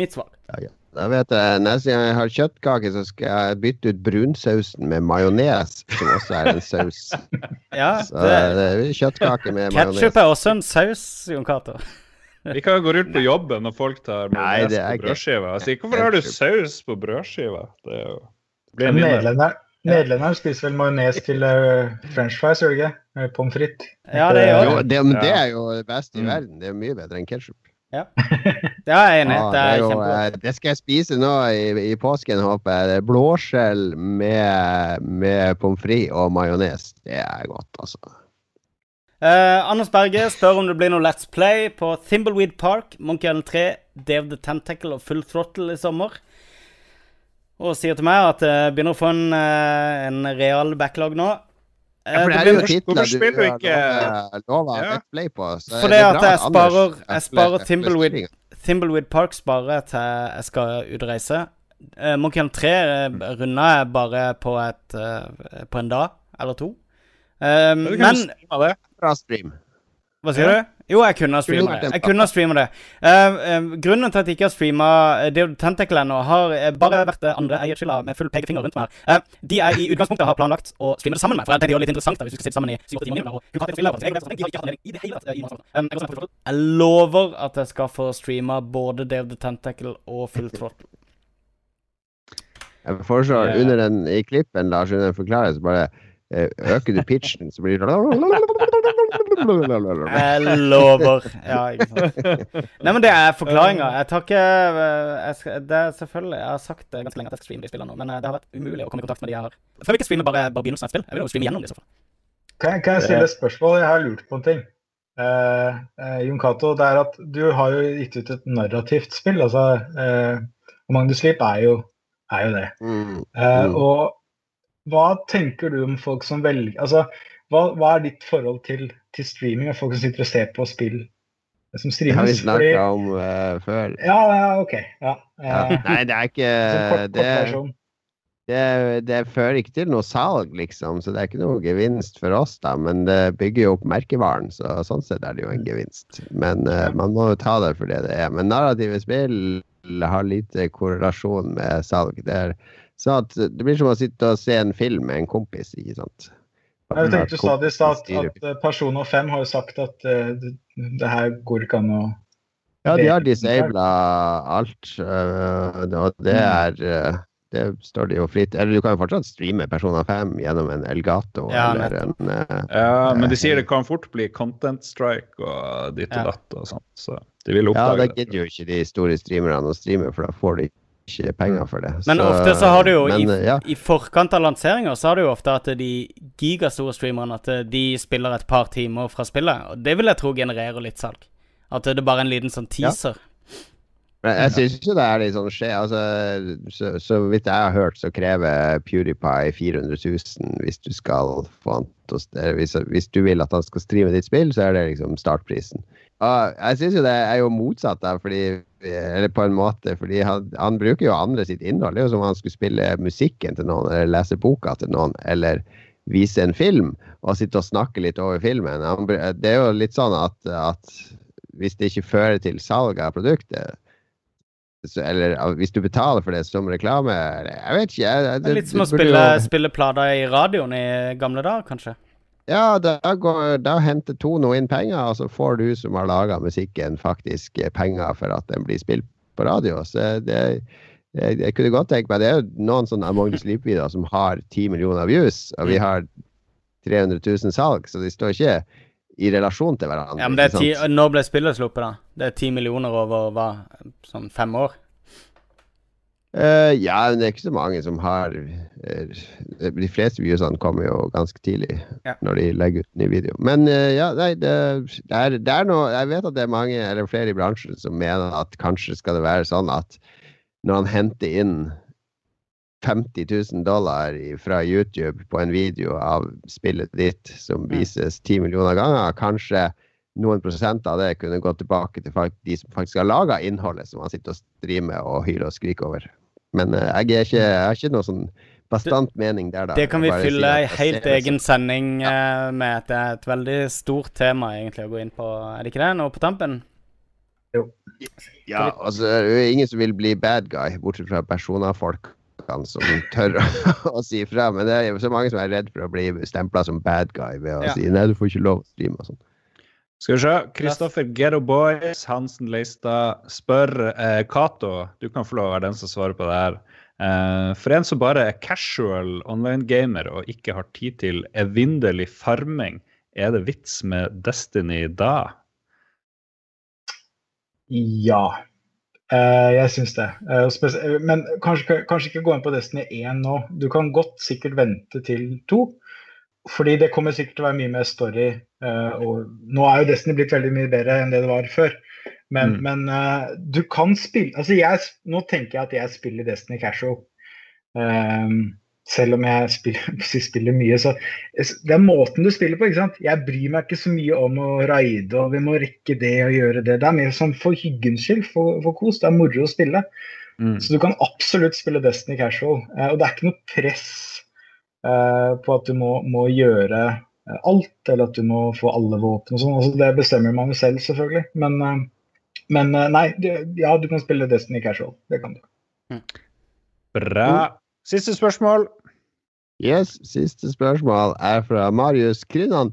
S1: Mitt svar.
S2: Ja, ja. Da vet jeg, Neste gang jeg har kjøttkake, så skal jeg bytte ut brunsausen med majones, som også er en saus.
S1: ja,
S2: så det, det er kjøttkake med majones.
S1: Ketchup er også en saus, Jon Cato.
S3: Vi kan jo gå rundt på jobben når folk tar majones på brødskiva. Altså, hvorfor har du saus på brødskiva? Det er jo
S5: Nederlenderen spiser vel majones til uh, french fries, gjør de ikke? Pommes frites.
S1: Ja, det,
S2: er jo, det, det, er jo det beste i mm. verden. Det er mye bedre enn ketsjup.
S1: Ja. Det er jeg enig i. det, er jo,
S2: eh, det skal jeg spise nå i, i påsken, håper jeg. Blåskjell med, med pommes frites og majones. Det er godt, altså.
S1: Uh, Anders Berge spør om det blir noe Let's Play på Thimbleweed Park, Monkey Island 3, Dave the Tentacle og Full Throttle i sommer og sier til meg at jeg begynner å få en, eh, en real backlog nå.
S2: Ja, for det er jo titler du har ikke lova ja. play på. Så
S1: for det, det at jeg sparer, jeg sparer Thimbleweed, Thimbleweed Park sparer til jeg skal ut og reise. Uh, Monkey Island 3 uh, runda jeg bare på, et, uh, på en dag eller to. Uh, men
S2: Bra stream.
S1: Hva sier du? Jo, jeg kunne ha streama det. Jeg kunne ha streama det. Uh, uh, grunnen til at jeg ikke har streama Deod Tentacle ennå, har bare vært andre eierskylda med full pekefinger rundt meg. Uh, de jeg i utgangspunktet har planlagt å streame det sammen med, for jeg tenkte det er litt interessant da, hvis vi skal sitte sammen i 7-8 timer. Og hun kan spille, jeg, jeg, jeg, jeg, i det hele tatt i um, jeg lover at jeg skal få streama både Deod Tentacle og Full Throttle.
S2: Jeg foreslår under den i klippen, Lars, under den forklaringen, så bare øker du pitchen, så blir det
S1: jeg lover. Ja, ikke sant. Nei, men det er forklaringa. Jeg tar ikke jeg skal, Det er selvfølgelig Jeg har sagt det ganske lenge at jeg skal streame de spillene nå, men det har vært umulig å komme i kontakt med de jeg har. Før vi ikke streamer bare, bare begynnelsen av et spill. Jeg vil jo streame gjennom det i så fall.
S5: Kan, kan jeg stille et spørsmål? Jeg har lurt på en ting. Eh, Jon Cato, det er at du har jo gitt ut et narrativt spill. altså eh, Magnus Sleep er jo, er jo det. Mm. Mm. Og hva tenker du om folk som velger altså hva, hva, er ditt forhold til, til streaming og folk som sitter og ser på spill som streames? Det
S2: har vi snakka om uh, før.
S5: Ja, ja OK. Ja.
S2: ja. Nei, det er ikke kort, det, kort det, det, fører ikke til noe salg, liksom, så det er ikke noe gevinst for oss, da. Men det bygger jo opp merkevaren, så sånn sett er det jo en gevinst. Men uh, man må jo ta det for det det er. Men narrative spill har lite korrelasjon med salg. Det, er, så at, det blir som å sitte og se en film med en kompis, ikke sant.
S5: Jeg tenkte du sa det i stad at Persona 5 har jo sagt at uh, det, det, her går ikke an å
S2: Ja, de har disabla alt, uh, og det mm. er uh, det står de jo fritt Eller du kan jo fortsatt streame Persona 5 gjennom en Elgato ja, eller en
S3: Ja, men de sier det kan fort bli content strike og ditt og datt og sånt, så de vil oppdage
S2: det. Ja, da gidder jo ikke de store streamerne å streame, for da får de ikke penger for det.
S1: Men så, ofte så har du jo, men, i, ja. i, forkant av lanseringer, så har du jo ofte at de gigastore streamerne at de spiller et par timer fra spillet. Og det vil jeg tro genererer litt salg. At det er bare en liten sånn teaser. Ja.
S2: Men jeg syns ikke det er litt sånn skje. Altså, så, så, vidt jeg har hørt, så krever PewDiePie 400 000 hvis du skal få han hvis, hvis du vil at han skal streame ditt spill, så er det liksom startprisen. Og jeg syns jo det er jo motsatt, da, fordi Eller på en måte, fordi han, han, bruker jo andre sitt innhold. Det er jo som om han skulle spille musikken til noen, eller lese boka til noen, eller vise en film, og sitte og snakke litt over filmen. Han, det er jo litt sånn at, at hvis det ikke fører til salg av produktet, så, eller hvis du betaler for det som reklame Jeg vet ikke. Jeg,
S1: det, litt som å spille, jo... spille plater i radioen i gamle dager, kanskje?
S2: Ja, da, går, da henter Tono inn penger, og så får du som har laga musikken, faktisk eh, penger for at den blir spilt på radio. Så det, jeg, jeg kunne godt tenke meg Det er jo noen sånne Magnus the Sleep-videoer som har 10 millioner views, og vi har 300 000 salg, så de står ikke i relasjon til hverandre.
S1: Ja, men det er ti, Når ble spillet sluppet, da? Det er 10 millioner over hva, sånn fem år?
S2: Uh, ja, men det er ikke så mange som har er, De fleste viewsene kommer jo ganske tidlig ja. når de legger ut ny video. Men uh, ja, nei, det, det, er, det, er, noe Jeg vet at det er mange, eller flere i bransjen som mener at kanskje skal det være sånn at når han henter inn 50 000 dollar fra YouTube på en video av spillet ditt som vises 10 millioner ganger, kanskje noen prosent av det kunne gått tilbake til de som faktisk har laga innholdet som han sitter og streamer og hyler og skriker over. Men uh, jeg, ikke, jeg, har ikke noe sånn bastant mening der, da.
S1: Det kan vi fylle ei helt egen sending ja. uh, med. Det er et veldig stort tema egentlig å gå inn på. Er det ikke det nå på tampen?
S2: Jo. Ja, altså det er jo ingen som vil bli bad guy, bortsett fra personer folk som tør å, si fra. Men det er jo så mange som er redd for å bli stempla som bad guy ved å ja. si nei, du får ikke lov å streame og sånn.
S3: Skal vi se. Kristoffer Ghetto Boys Hansen Leistad spør eh, Cato, du kan få lov å være den som svarer på det her. Eh, for en som bare er casual online-gamer og ikke har tid til evinderlig farming, er det vits med Destiny da?
S5: Ja. Eh, jeg syns det. Eh, men kanskje, kanskje, ikke gå inn på Destiny 1 nå. Du kan godt sikkert vente til 2. Fordi det kommer sikkert til å være mye mer story. Uh, og nå er jo Destiny blitt veldig mye bedre enn det det var før. Men, mm. men uh, du kan spille altså jeg, Nå tenker jeg at jeg spiller Destiny casual. Um, selv om jeg spiller, spiller, mye. Så det er måten du spiller på. ikke sant? Jeg bryr meg ikke så mye om å raide og vi må rekke det og gjøre det. Det er mer sånn for hyggens skyld, for, for kos. Det er moro å spille. Mm. Så du kan absolutt spille Destiny casual. Og det er ikke noe press på at du må, må, gjøre alt, eller at du må få alle våpen og sånn. Altså, det bestemmer man jo selv, selvfølgelig. Men, uh, men nei, ja, du kan spille Destiny casual. Det kan du. Mm.
S3: Bra. Siste spørsmål.
S2: Yes, siste spørsmål er fra Marius Krynan.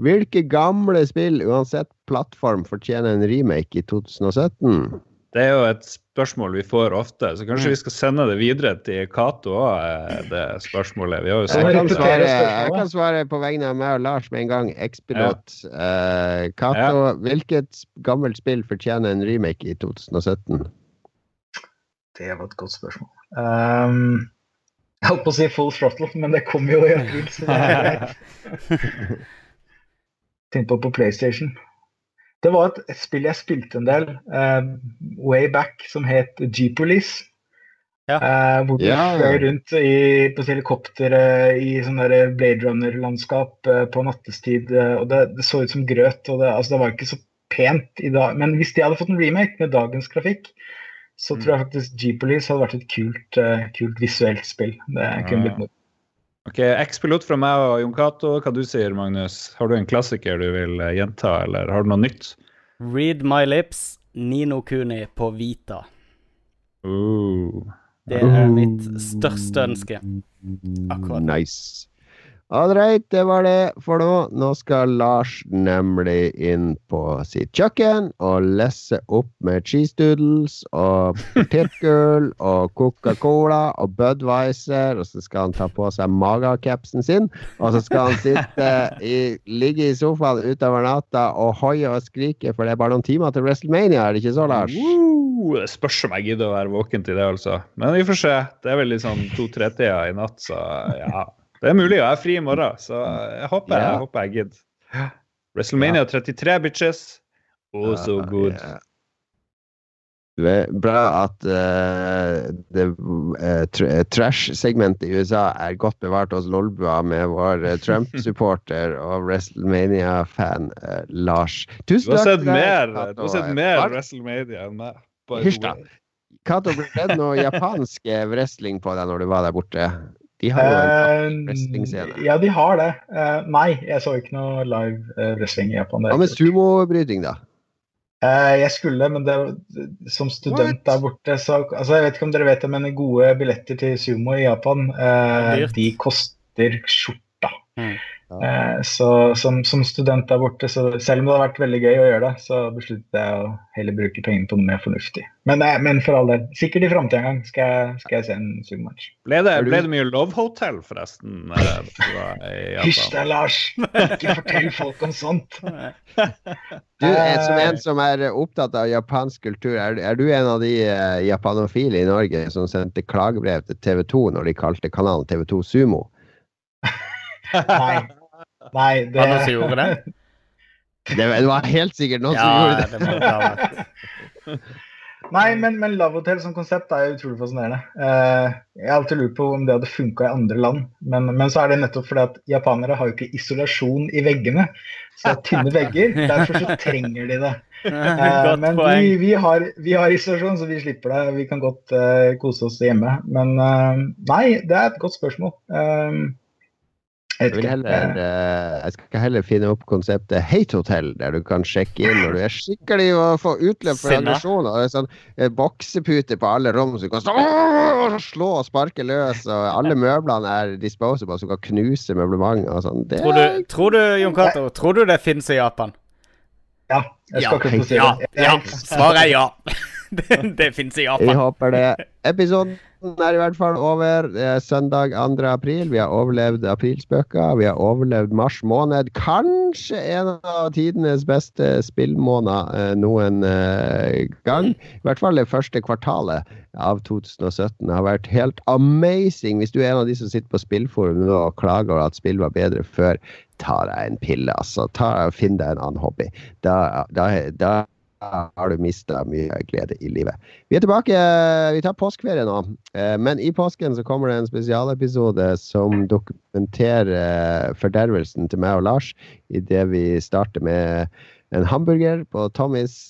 S2: Hvilke gamle spill, uansett plattform, fortjener en remake i 2017?
S3: Det er jo et spørsmål vi får ofte, så kanskje vi skal sende det videre til Cato òg, det spørsmålet. Vi har jo
S2: jeg, kan svare, jeg kan svare på vegne av meg og Lars med en gang. Expilot. Ja. Cato, uh, ja. hvilket gammelt spill fortjener en remake i 2017?
S5: Det var et godt spørsmål. Um, jeg holdt på å si full throttle, men det kom jo i april. Tenk på på PlayStation. Det var et, spill jeg spilte en del uh, way back, som het G-Police. Ja. Uh, hvor du ja, fløy rundt i, på helikopter uh, i sånn Blade Runner-landskap uh, på nattestid. og det, det, så ut som grøt. og det, altså, det var ikke så pent i dag. Men hvis de hadde fått en remake med dagens grafikk, så mm. tror jeg faktisk G-Police hadde vært et kult, kult visuelt spill. Det kunne blitt noe.
S3: Ok, Ekspilot fra meg og Jon Cato. Hva du sier Magnus? Har du en klassiker du vil eh, gjenta, eller har du noe nytt?
S1: Read My Lips, Nino Kuni på Vita.
S3: Uh.
S1: Det er mitt største ønske
S2: akkurat. Nice. Ålreit, det var det for nå. Nå skal Lars nemlig inn på sitt kjøkken og lesse opp med cheese doodles og potetgull og Coca-Cola og Budwiser, og så skal han ta på seg magakepsen sin, og så skal han sitte i, ligge i sofaen utover natta og hoie og skrike, for det er bare noen timer til WrestleMania, er det ikke så, Lars?
S3: Det spørs om jeg gidder å være våken til det, altså. Men vi får se. Det er vel litt sånn to-tre-tida i natt, så ja. Det er mulig, jeg er fri i morgen, så jeg håper jeg, jeg, håper jeg gidder. WrestleMania 33, bitches. Oh, so good.
S2: Bra at uh, uh, trash-segmentet i USA er godt bevart hos Lolbua med vår uh, Trump-supporter og WrestleMania-fan Lars.
S3: Tusen takk. Du har sett mer, du har sett mer WrestleMania enn meg.
S2: Hysj, da. Kato, ble det noe japansk wrestling på deg når du var der borte? De har jo en wrestling-scene.
S5: ja, de har det. Uh, nei, jeg så ikke noe live uh, wrestling i Japan.
S2: Hva med sumobryting, da?
S5: jeg skulle, men det, som student What? der borte så altså, Jeg vet ikke om dere vet det, men gode billetter til sumo i Japan, de koster skjorta. Mm. Eh, så som, som, student der borte, så selv om det hadde vært veldig gøy å gjøre det, så besluttet jeg å heller bruke pengene på noe mer fornuftig. Men, eh, men for all del, sikkert i framtida en gang skal jeg, skal jeg se en supermatch.
S3: Ble, det, ble det mye Love Hotel, forresten?
S5: Hysj deg, Lars! Ikke fortell folk om sånt.
S2: Du, er, Som en som er opptatt av japansk kultur, er, er du en av de uh, japanofile i Norge som sendte klagebrev til TV 2 når de kalte kanalen TV 2 Sumo?
S5: Nei. Nei, det
S1: Var det noen som gjorde det?
S2: Det var helt sikkert noen ja, som gjorde det.
S5: det Nei, men, men Love Hotel som konsept er utrolig fascinerende. Uh, jeg har alltid lurt på om det hadde funka i andre land, men, men, så er det nettopp fordi at japanere har jo ikke isolasjon i veggene. Så det er tynne vegger, derfor så trenger de det. Uh, men vi, vi, har, vi, har, isolasjon, så vi slipper det. Vi kan godt uh, kose oss hjemme. Men nei, det er et godt spørsmål.
S2: Jeg, skal heller, uh, jeg skal heller finne opp konseptet Hate Hotel, der du kan sjekke inn når du er skikkelig og få utløp for aggresjoner. Er sånn uh, boksepute på alle rom, så du kan stå, slå og sparke løs. Og alle møblene er disposable, så du kan knuse møblement og sånn.
S1: Tror du, tror du, Jon Cato, tror du det finnes i Japan?
S5: Ja. Jeg skal ikke si
S1: det. Ja, Svaret er ja. det, det finnes i Japan.
S2: Vi håper det. Episoden er i hvert fall over. Det er søndag 2. april. Vi har overlevd aprilspøker. Vi har overlevd mars måned. Kanskje en av tidenes beste spillmåneder eh, noen eh, gang. I hvert fall det første kvartalet av 2017 har vært helt amazing. Hvis du er en av de som sitter på spillforum og klager over at spill var bedre før, ta deg en pille, altså. Ta, finn deg en annen hobby. Da, da, da har du mista mye glede i livet. Vi er tilbake. Vi tar påskeferie nå. Eh, men i påsken så kommer det en spesialepisode som dokumenterer fordervelsen til meg og Lars idet vi starter med en hamburger på Tommys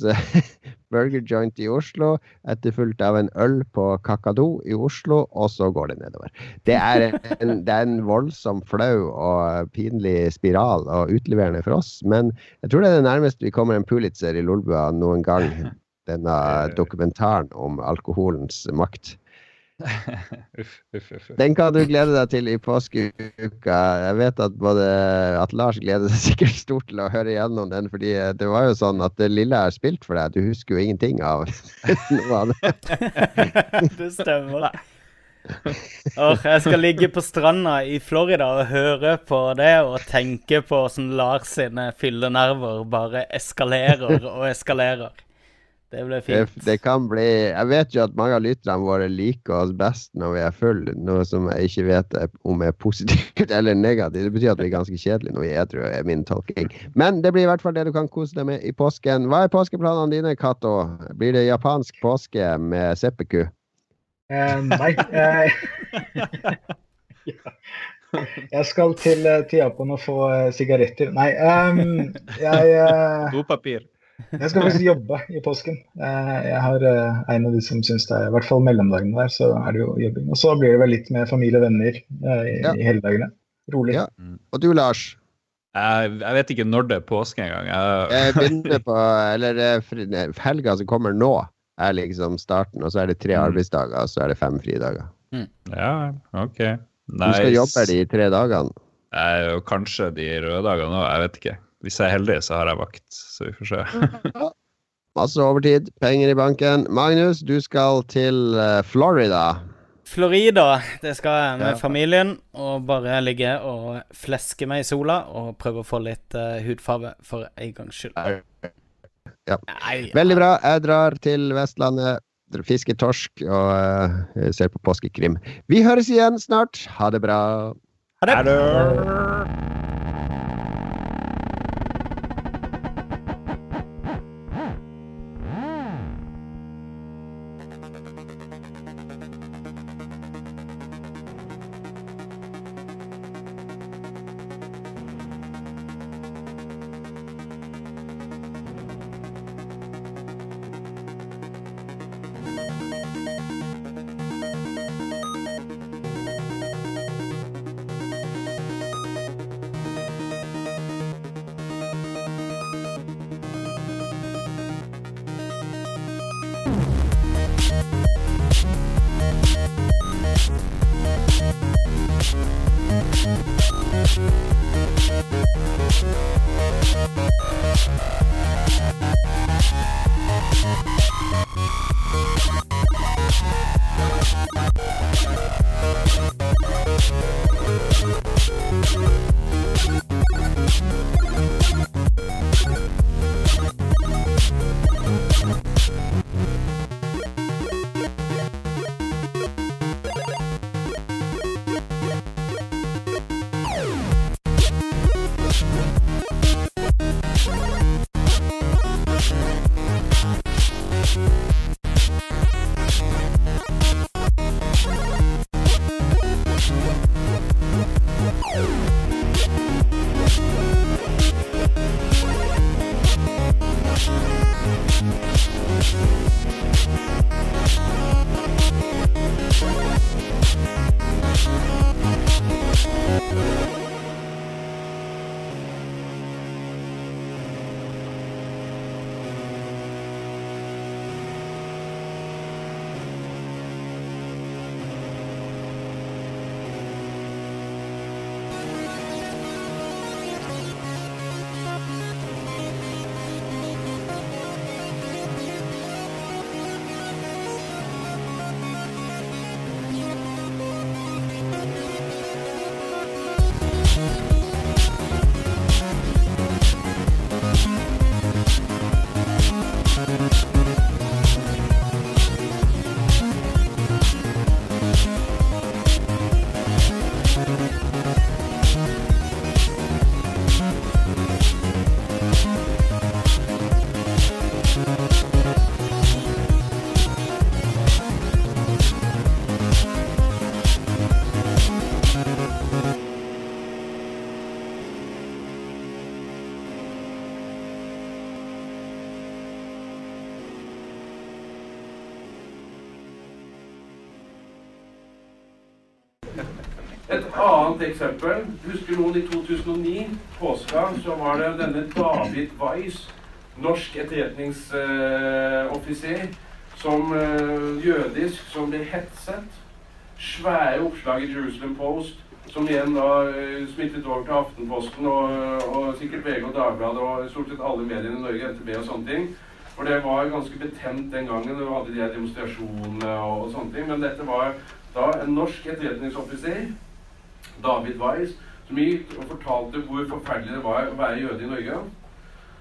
S2: burger joint i Oslo, etterfulgt av en øl på Kakadu i Oslo, og så går det nedover. Det er en, det er en voldsom flau og pinlig spiral og utleverende for oss, men jeg tror det er det nærmeste vi kommer en Pulitzer i Lolbua noen gang. Denne dokumentaren om alkoholens makt.
S3: Uff, uff, uff.
S2: Den kan du glede deg til i påskeuka. Jeg vet at både at Lars gleder seg sikkert stort til å høre igjennom den, fordi det var jo sånn at det lille jeg har spilt for deg, du husker jo ingenting av noe av det.
S1: det stemmer. Åh, jeg skal ligge på stranda i Florida og høre på det og tenke på hvordan Lars sine fyllenerver bare eskalerer og eskalerer. Det blir fint.
S2: det kan bli Jeg vet jo at mange av lytterne våre liker oss best når vi er fulle, noe som jeg ikke vet om er positivt eller negativt. Det betyr at vi er ganske kjedelige når vi er edru, er min tolking. Men det blir i hvert fall det du kan kose deg med i påsken. Hva er påskeplanene dine, Cato? Blir det japansk påske med seppeku?
S5: Eh, nei. Eh, ja. Jeg skal til, eh, til Japan og få sigaretter. Nei, um, jeg,
S3: Dopapir.
S5: Jeg skal faktisk jobbe i påsken. Eh, jeg har eh, en av de som syns det er I hvert fall mellomdagene der, så er det jo jobbing. Og så blir det vel litt med familie og venner eh, i,
S2: Ja.
S5: i. Rolig.
S2: Ja. Og du, Lars?
S3: Jeg, jeg vet ikke når det er påske engang. Jeg,
S2: Jeg begynner på Eller helga som kommer nå, er liksom starten, og så er det tre
S3: Mm.
S2: arbeidsdager, og så er det fem fridager.
S3: ja, OK.
S2: Du skal jobbe de tre dagene.
S3: Jeg, kanskje de røde dagene òg, jeg vet ikke. Hvis jeg er heldig, så har jeg vakt, så vi får se.
S2: Masse overtid, penger i banken. Magnus, du skal til eh, Florida.
S1: Florida, det skal jeg med
S2: Ja.
S1: familien. Og bare ligge og fleske meg i sola og prøve å få litt uh, hudfarge for en gangs skyld.
S2: Ja. Veldig bra. Jeg drar til Vestlandet, fisker torsk og uh, ser på påskekrim. Vi høres igjen snart. Ha det bra.
S1: Ha det.
S8: Et annet eksempel. Husker noen i 2009, påska, så var det denne David Weiss, norsk etterretningsoffiser, som uh, jødisk, som ble hetset. Svære oppslag i Jerusalem Post, som igjen da uh, smittet over til Aftenposten og, og sikkert VG og Dagbladet og stort sett alle mediene i Norge, NTB og sånne ting. For det var ganske betent den gangen. Vi hadde de demonstrasjonene og, og sånne ting. Men dette var da en norsk etterretningsoffiser David Weiss, som gikk og fortalte hvor forferdelig det var å være jøde i Norge.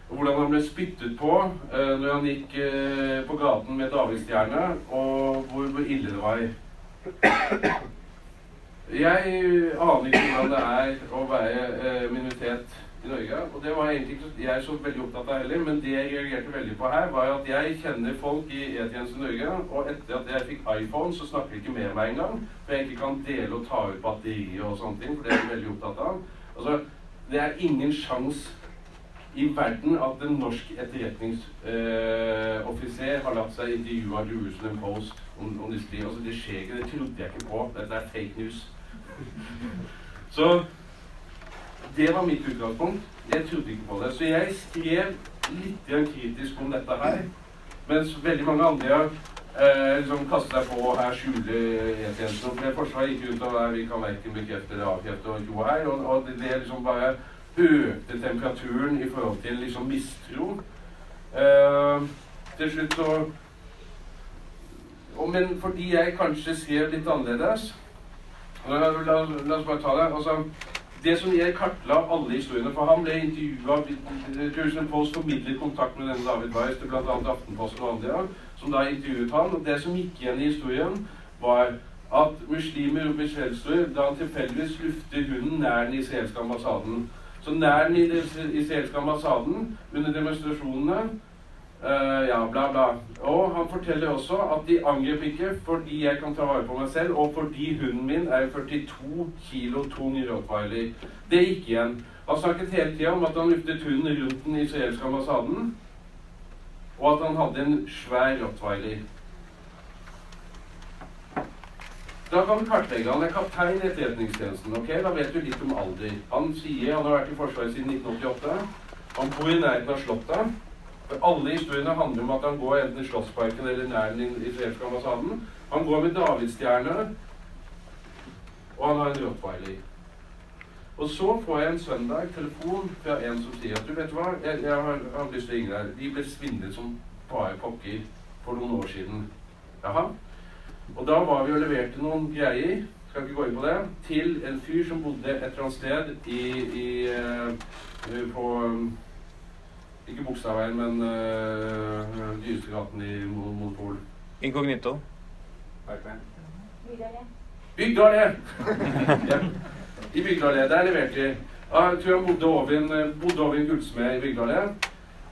S8: Og hvordan han ble spyttet på eh, når han gikk eh, på gaten med davidsstjerne, og hvor, hvor, ille det var. Jeg aner ikke hvordan det er å være eh, minoritet i Norge. Og det var egentlig ikke jeg så veldig opptatt av heller, men det jeg reagerte veldig på her, var at jeg kjenner folk i E-tjenesten Norge, og etter at jeg fikk iPhone, så snakker de ikke med meg engang. For jeg ikke kan dele og ta ut batterier og sånne ting, for det er jeg veldig opptatt av. Altså, det er ingen sjanse i verden at en norsk etterretningsoffiser eh, har latt seg intervjue av Jerusalem Post om, om disse tingene. Altså, det skjer ikke. Det trodde jeg ikke på. Dette er fake news. Så det var mitt utgangspunkt. Jeg trodde ikke på det. Så jeg skrev litt kritisk om dette her. Mens veldig mange andre eh, liksom kastet seg på her skjuler E-tjenesten. For Forsvaret gikk ut og vi kan verken bekrefte eller avkrefte og jo her. Og, og det, det liksom bare økte temperaturen i forhold til liksom mistro. Eh, til slutt så og, Men fordi jeg kanskje skrev litt annerledes La, la, la oss bare ta det. altså det som jeg kartla alle historiene For han ble intervjua Jerusalem Post formidlet kontakt med denne David Weiss til bl.a. Aftenposten og andre, som da intervjuet han. Og det som gikk igjen i historien, var at muslimer og skjellsord da han tilfeldigvis lufter hunden nær den israelske ambassaden. Så nær den israelske ambassaden under demonstrasjonene Uh, ja, bla, bla. Og han forteller også at de angrep ikke fordi jeg kan ta vare på meg selv, og fordi hunden min er 42 kilo tung rottweiler. Det gikk igjen. Han snakket hele tida om at han luftet hunden rundt den israelske ambassaden, og at han hadde en svær rottweiler. Da kan du kartlegge. Han er kaptein i Etterretningstjenesten. ok? Da vet du litt om alder. Han sier han har vært i Forsvaret siden 1988. Han bor i nærheten av Slottet. Alle historiene handler om at han går enten i Slottsparken eller nær den israelske ambassaden. Han går med davidsstjerne, og han har en rottweiler. Og så får jeg en søndag telefon fra en som sier at du vet hva, jeg, jeg har, har, lyst til å ringe deg. De ble svindlet som bare pokker for noen år siden. Jaha. Og da var vi og leverte noen greier skal ikke gå inn på det, til en fyr som bodde et eller annet sted i, i, uh, på ikke Bogstadveien, men uh, Dyrestegaten i Monopol.
S3: Inkognito.
S8: Bygdalé! ja. I Bygdalé. Der leverte de. Jeg tror han bodde over en, bodde over en gullsmed i Bygdalé.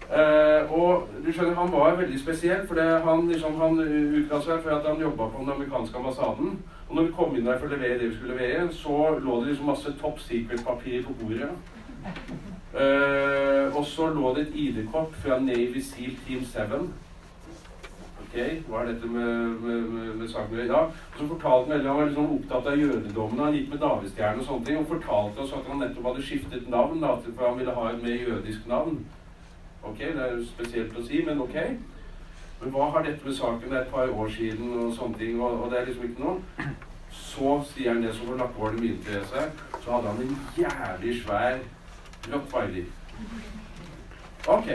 S8: Uh, og du skjønner, Han var veldig spesiell, for han, liksom, han utga seg for at han jobba på den amerikanske ambassaden. Og når vi kom inn der for å levere det vi skulle levere, så lå det liksom masse top secret-papir på bordet. Uh, og så lå det et ID-kort fra Navy Seal Team 7. Ok, hva er dette med, med, med, med saken Ja, og så fortalte han, han var liksom opptatt av jødedommen. Han gikk med davidsstjerne og sånne ting. Og fortalte oss at han nettopp hadde skiftet navn, da, for han ville ha et mer jødisk navn. Ok, det er jo spesielt å si, men ok. Men hva har dette med saken? Det er et par år siden, og sånne ting, og, og det er liksom ikke noe. Så sier han det som var nakkehålet til seg. Så hadde han en jævlig svær Rottweiler. Ok.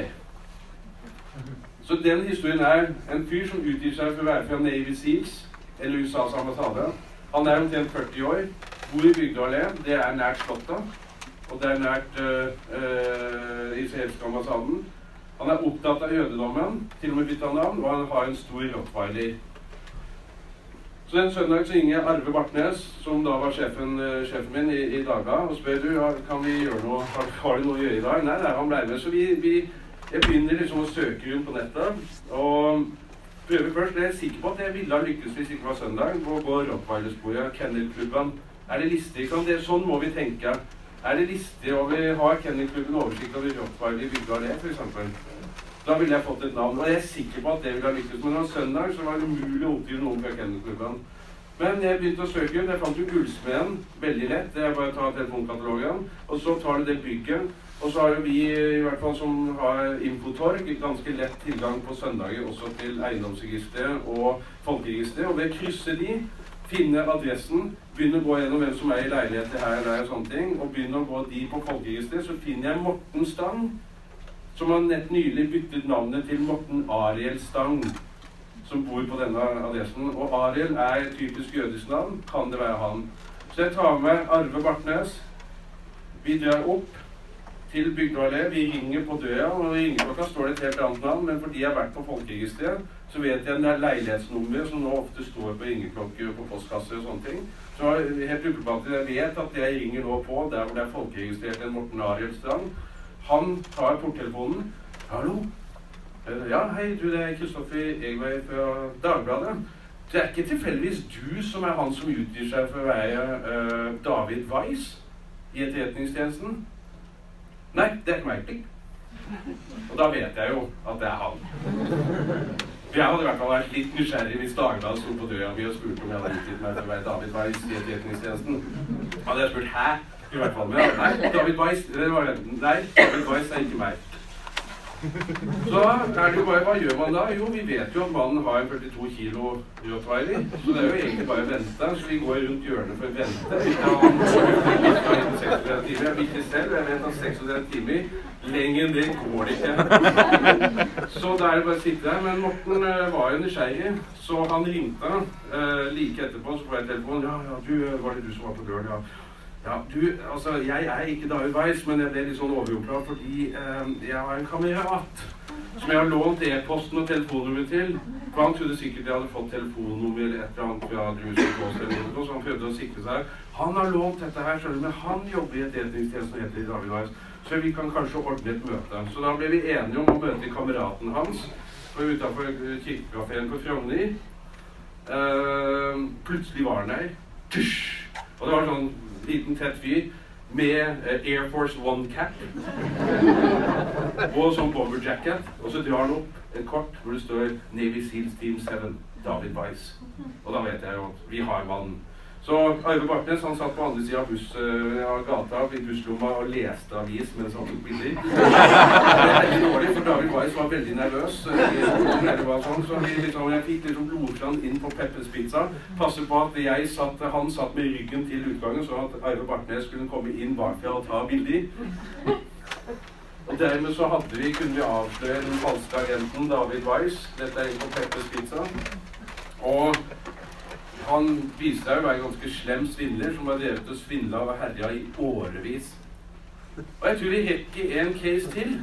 S8: Så den historien er en fyr som utgir seg for å være fra Navy Seals, eller USAs ambassade. Han er omtrent 40 år, bor i Bygdøy Det er nært Slottet. Og det er nært uh, uh, israelske ambassaden. Han er opptatt av jødedommen, til og med bytta navn, og han har en stor rottweiler. Så en søndag så ringer jeg Arve Bartnes, som da var sjefen, uh, sjefen min i, i Daga, og spør du, kan vi gjøre noe, har, har du noe å gjøre i dag. Nei, nei, han ble med. Så vi, vi, jeg begynner liksom å søke rundt på nettet. Og prøver først. Jeg er sikker på at jeg ville ha lykkes hvis det ikke var søndag. Gå, gå Rottweiler-sporet? Kennelklubben? Er det listig? Sant? sånn må vi tenke. Er det listig? Og vi Har Kennelklubben oversikt over Rottweiler i bygda det, f.eks.? Da ville jeg fått et navn. Og jeg er sikker på at det ville ha lykkes. Men på søndag så var det umulig å oppgive noen fra kennelklubben. Men jeg begynte å søke. Jeg fant jo Gullsmeden veldig lett. Det er bare å ta telefonkatalogen. Og så tar du det bygget. Og så har jo vi, i hvert fall som har Infotorg, ganske lett tilgang på søndager også til eiendomsregisteret og folkeregisteret. Og ved å krysse de, finne adressen, begynne å gå gjennom hvem som er i leiligheter her og der, og sånne ting, og begynne å gå de på folkeregisteret, så finner jeg Morten Stang, som har nett nylig byttet navnet til Morten Ariel Stang som bor på denne adressen. Og Ariel er et typisk jødisk navn. Kan det være han? Så jeg tar med Arve Bartnes. Vi drar opp til Bygdøy allé. Vi ringer på døra, og i ringeklokka står det et helt annet navn. Men fordi jeg har vært på folkeregisteret, så vet jeg det er leilighetsnummeret som nå ofte står på ringeklokker og på postkasser og sånne ting. Så helt uproblematisk, jeg vet at jeg ringer nå på der hvor det er folkeregistrert en Morten Ariel Strand. Han tar porttelefonen. 'Hallo, Eh, ja, hei, du, det er Kristoffer Egvei fra Dagbladet. Det er ikke tilfeldigvis du som er han som utgir seg for å være uh, David Weiss i Etterretningstjenesten? Nei, det er ikke meg. Og da vet jeg jo at det er han. For Jeg hadde i hvert fall vært litt nysgjerrig hvis Dagbladet sto på døra mi og spurte om jeg hadde utgitt meg for å være David Weiss i Etterretningstjenesten. Hadde jeg spurt 'hæ?' I hvert fall. Men nei, David Weiss, det var, nei, David Weiss er ikke meg. Så er det jo bare, Hva gjør man da? Jo, vi vet jo at mannen har en 42 kilo rottweiler. Så det er jo egentlig bare å vente. Så vi går rundt hjørnet for å vente. Jeg vil ikke selv. Jeg vet at 36 timer lenger enn det går det ikke. Så da er det bare å sitte der. Men Morten uh, var jo nysgjerrig, så han ringte uh, like etterpå. Så får jeg telefonen. Ja, ja, du, var det du som var på døren? Ja. Ja, du, altså, Jeg er ikke David Weiss, men jeg ble litt sånn overjorda fordi eh, jeg har en kamerat som jeg har lånt e-posten og telefonnummeret til. For Han trodde sikkert jeg hadde fått telefonnummer eller et eller annet fra Drusen så han prøvde å sikre seg. Han har lånt dette her, skjønner men han jobber i et etterretningstjeneste som heter David Weiss. Så vi kan kanskje ordne et møte. Så da ble vi enige om å møte kameraten hans utafor kirkekafeen på Frogner. Eh, plutselig var han der. Og det var sånn liten, tett fyr med eh, Air Force One-cap og sånn bomberjacket. Og så drar han opp et kort hvor det står Navy Seals Team 7, David Weiss. Og da vet jeg jo vi har mannen. Så Arve Bartnes han satt på andre sida av, buss, uh, gata i busslomma og leste avis mens han tok bilder. Det er veldig dårlig, for David Weiss var veldig nervøs. Sånn, så liksom, jeg fikk liksom blodfrann inn på Peppers Pizza. Passe på at jeg satt, han satt med ryggen til utgangen, så at Arve Bartnes skulle komme inn bakfra og ta bilder. Og dermed så hadde vi, kunne vi avsløre den falske agenten David Weiss. Dette er inn på Peppers Pizza. Og han å være en ganske slem svindler som har drevet og svindla og herja i årevis. Og jeg tror vi rekker en case til.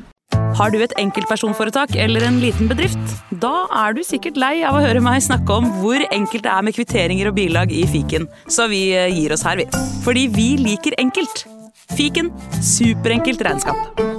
S9: Har du et enkeltpersonforetak eller en liten bedrift? Da er du sikkert lei av å høre meg snakke om hvor enkelt det er med kvitteringer og bilag i fiken, så vi eh, gir oss her, vi. Fordi vi liker enkelt. Fiken superenkelt regnskap.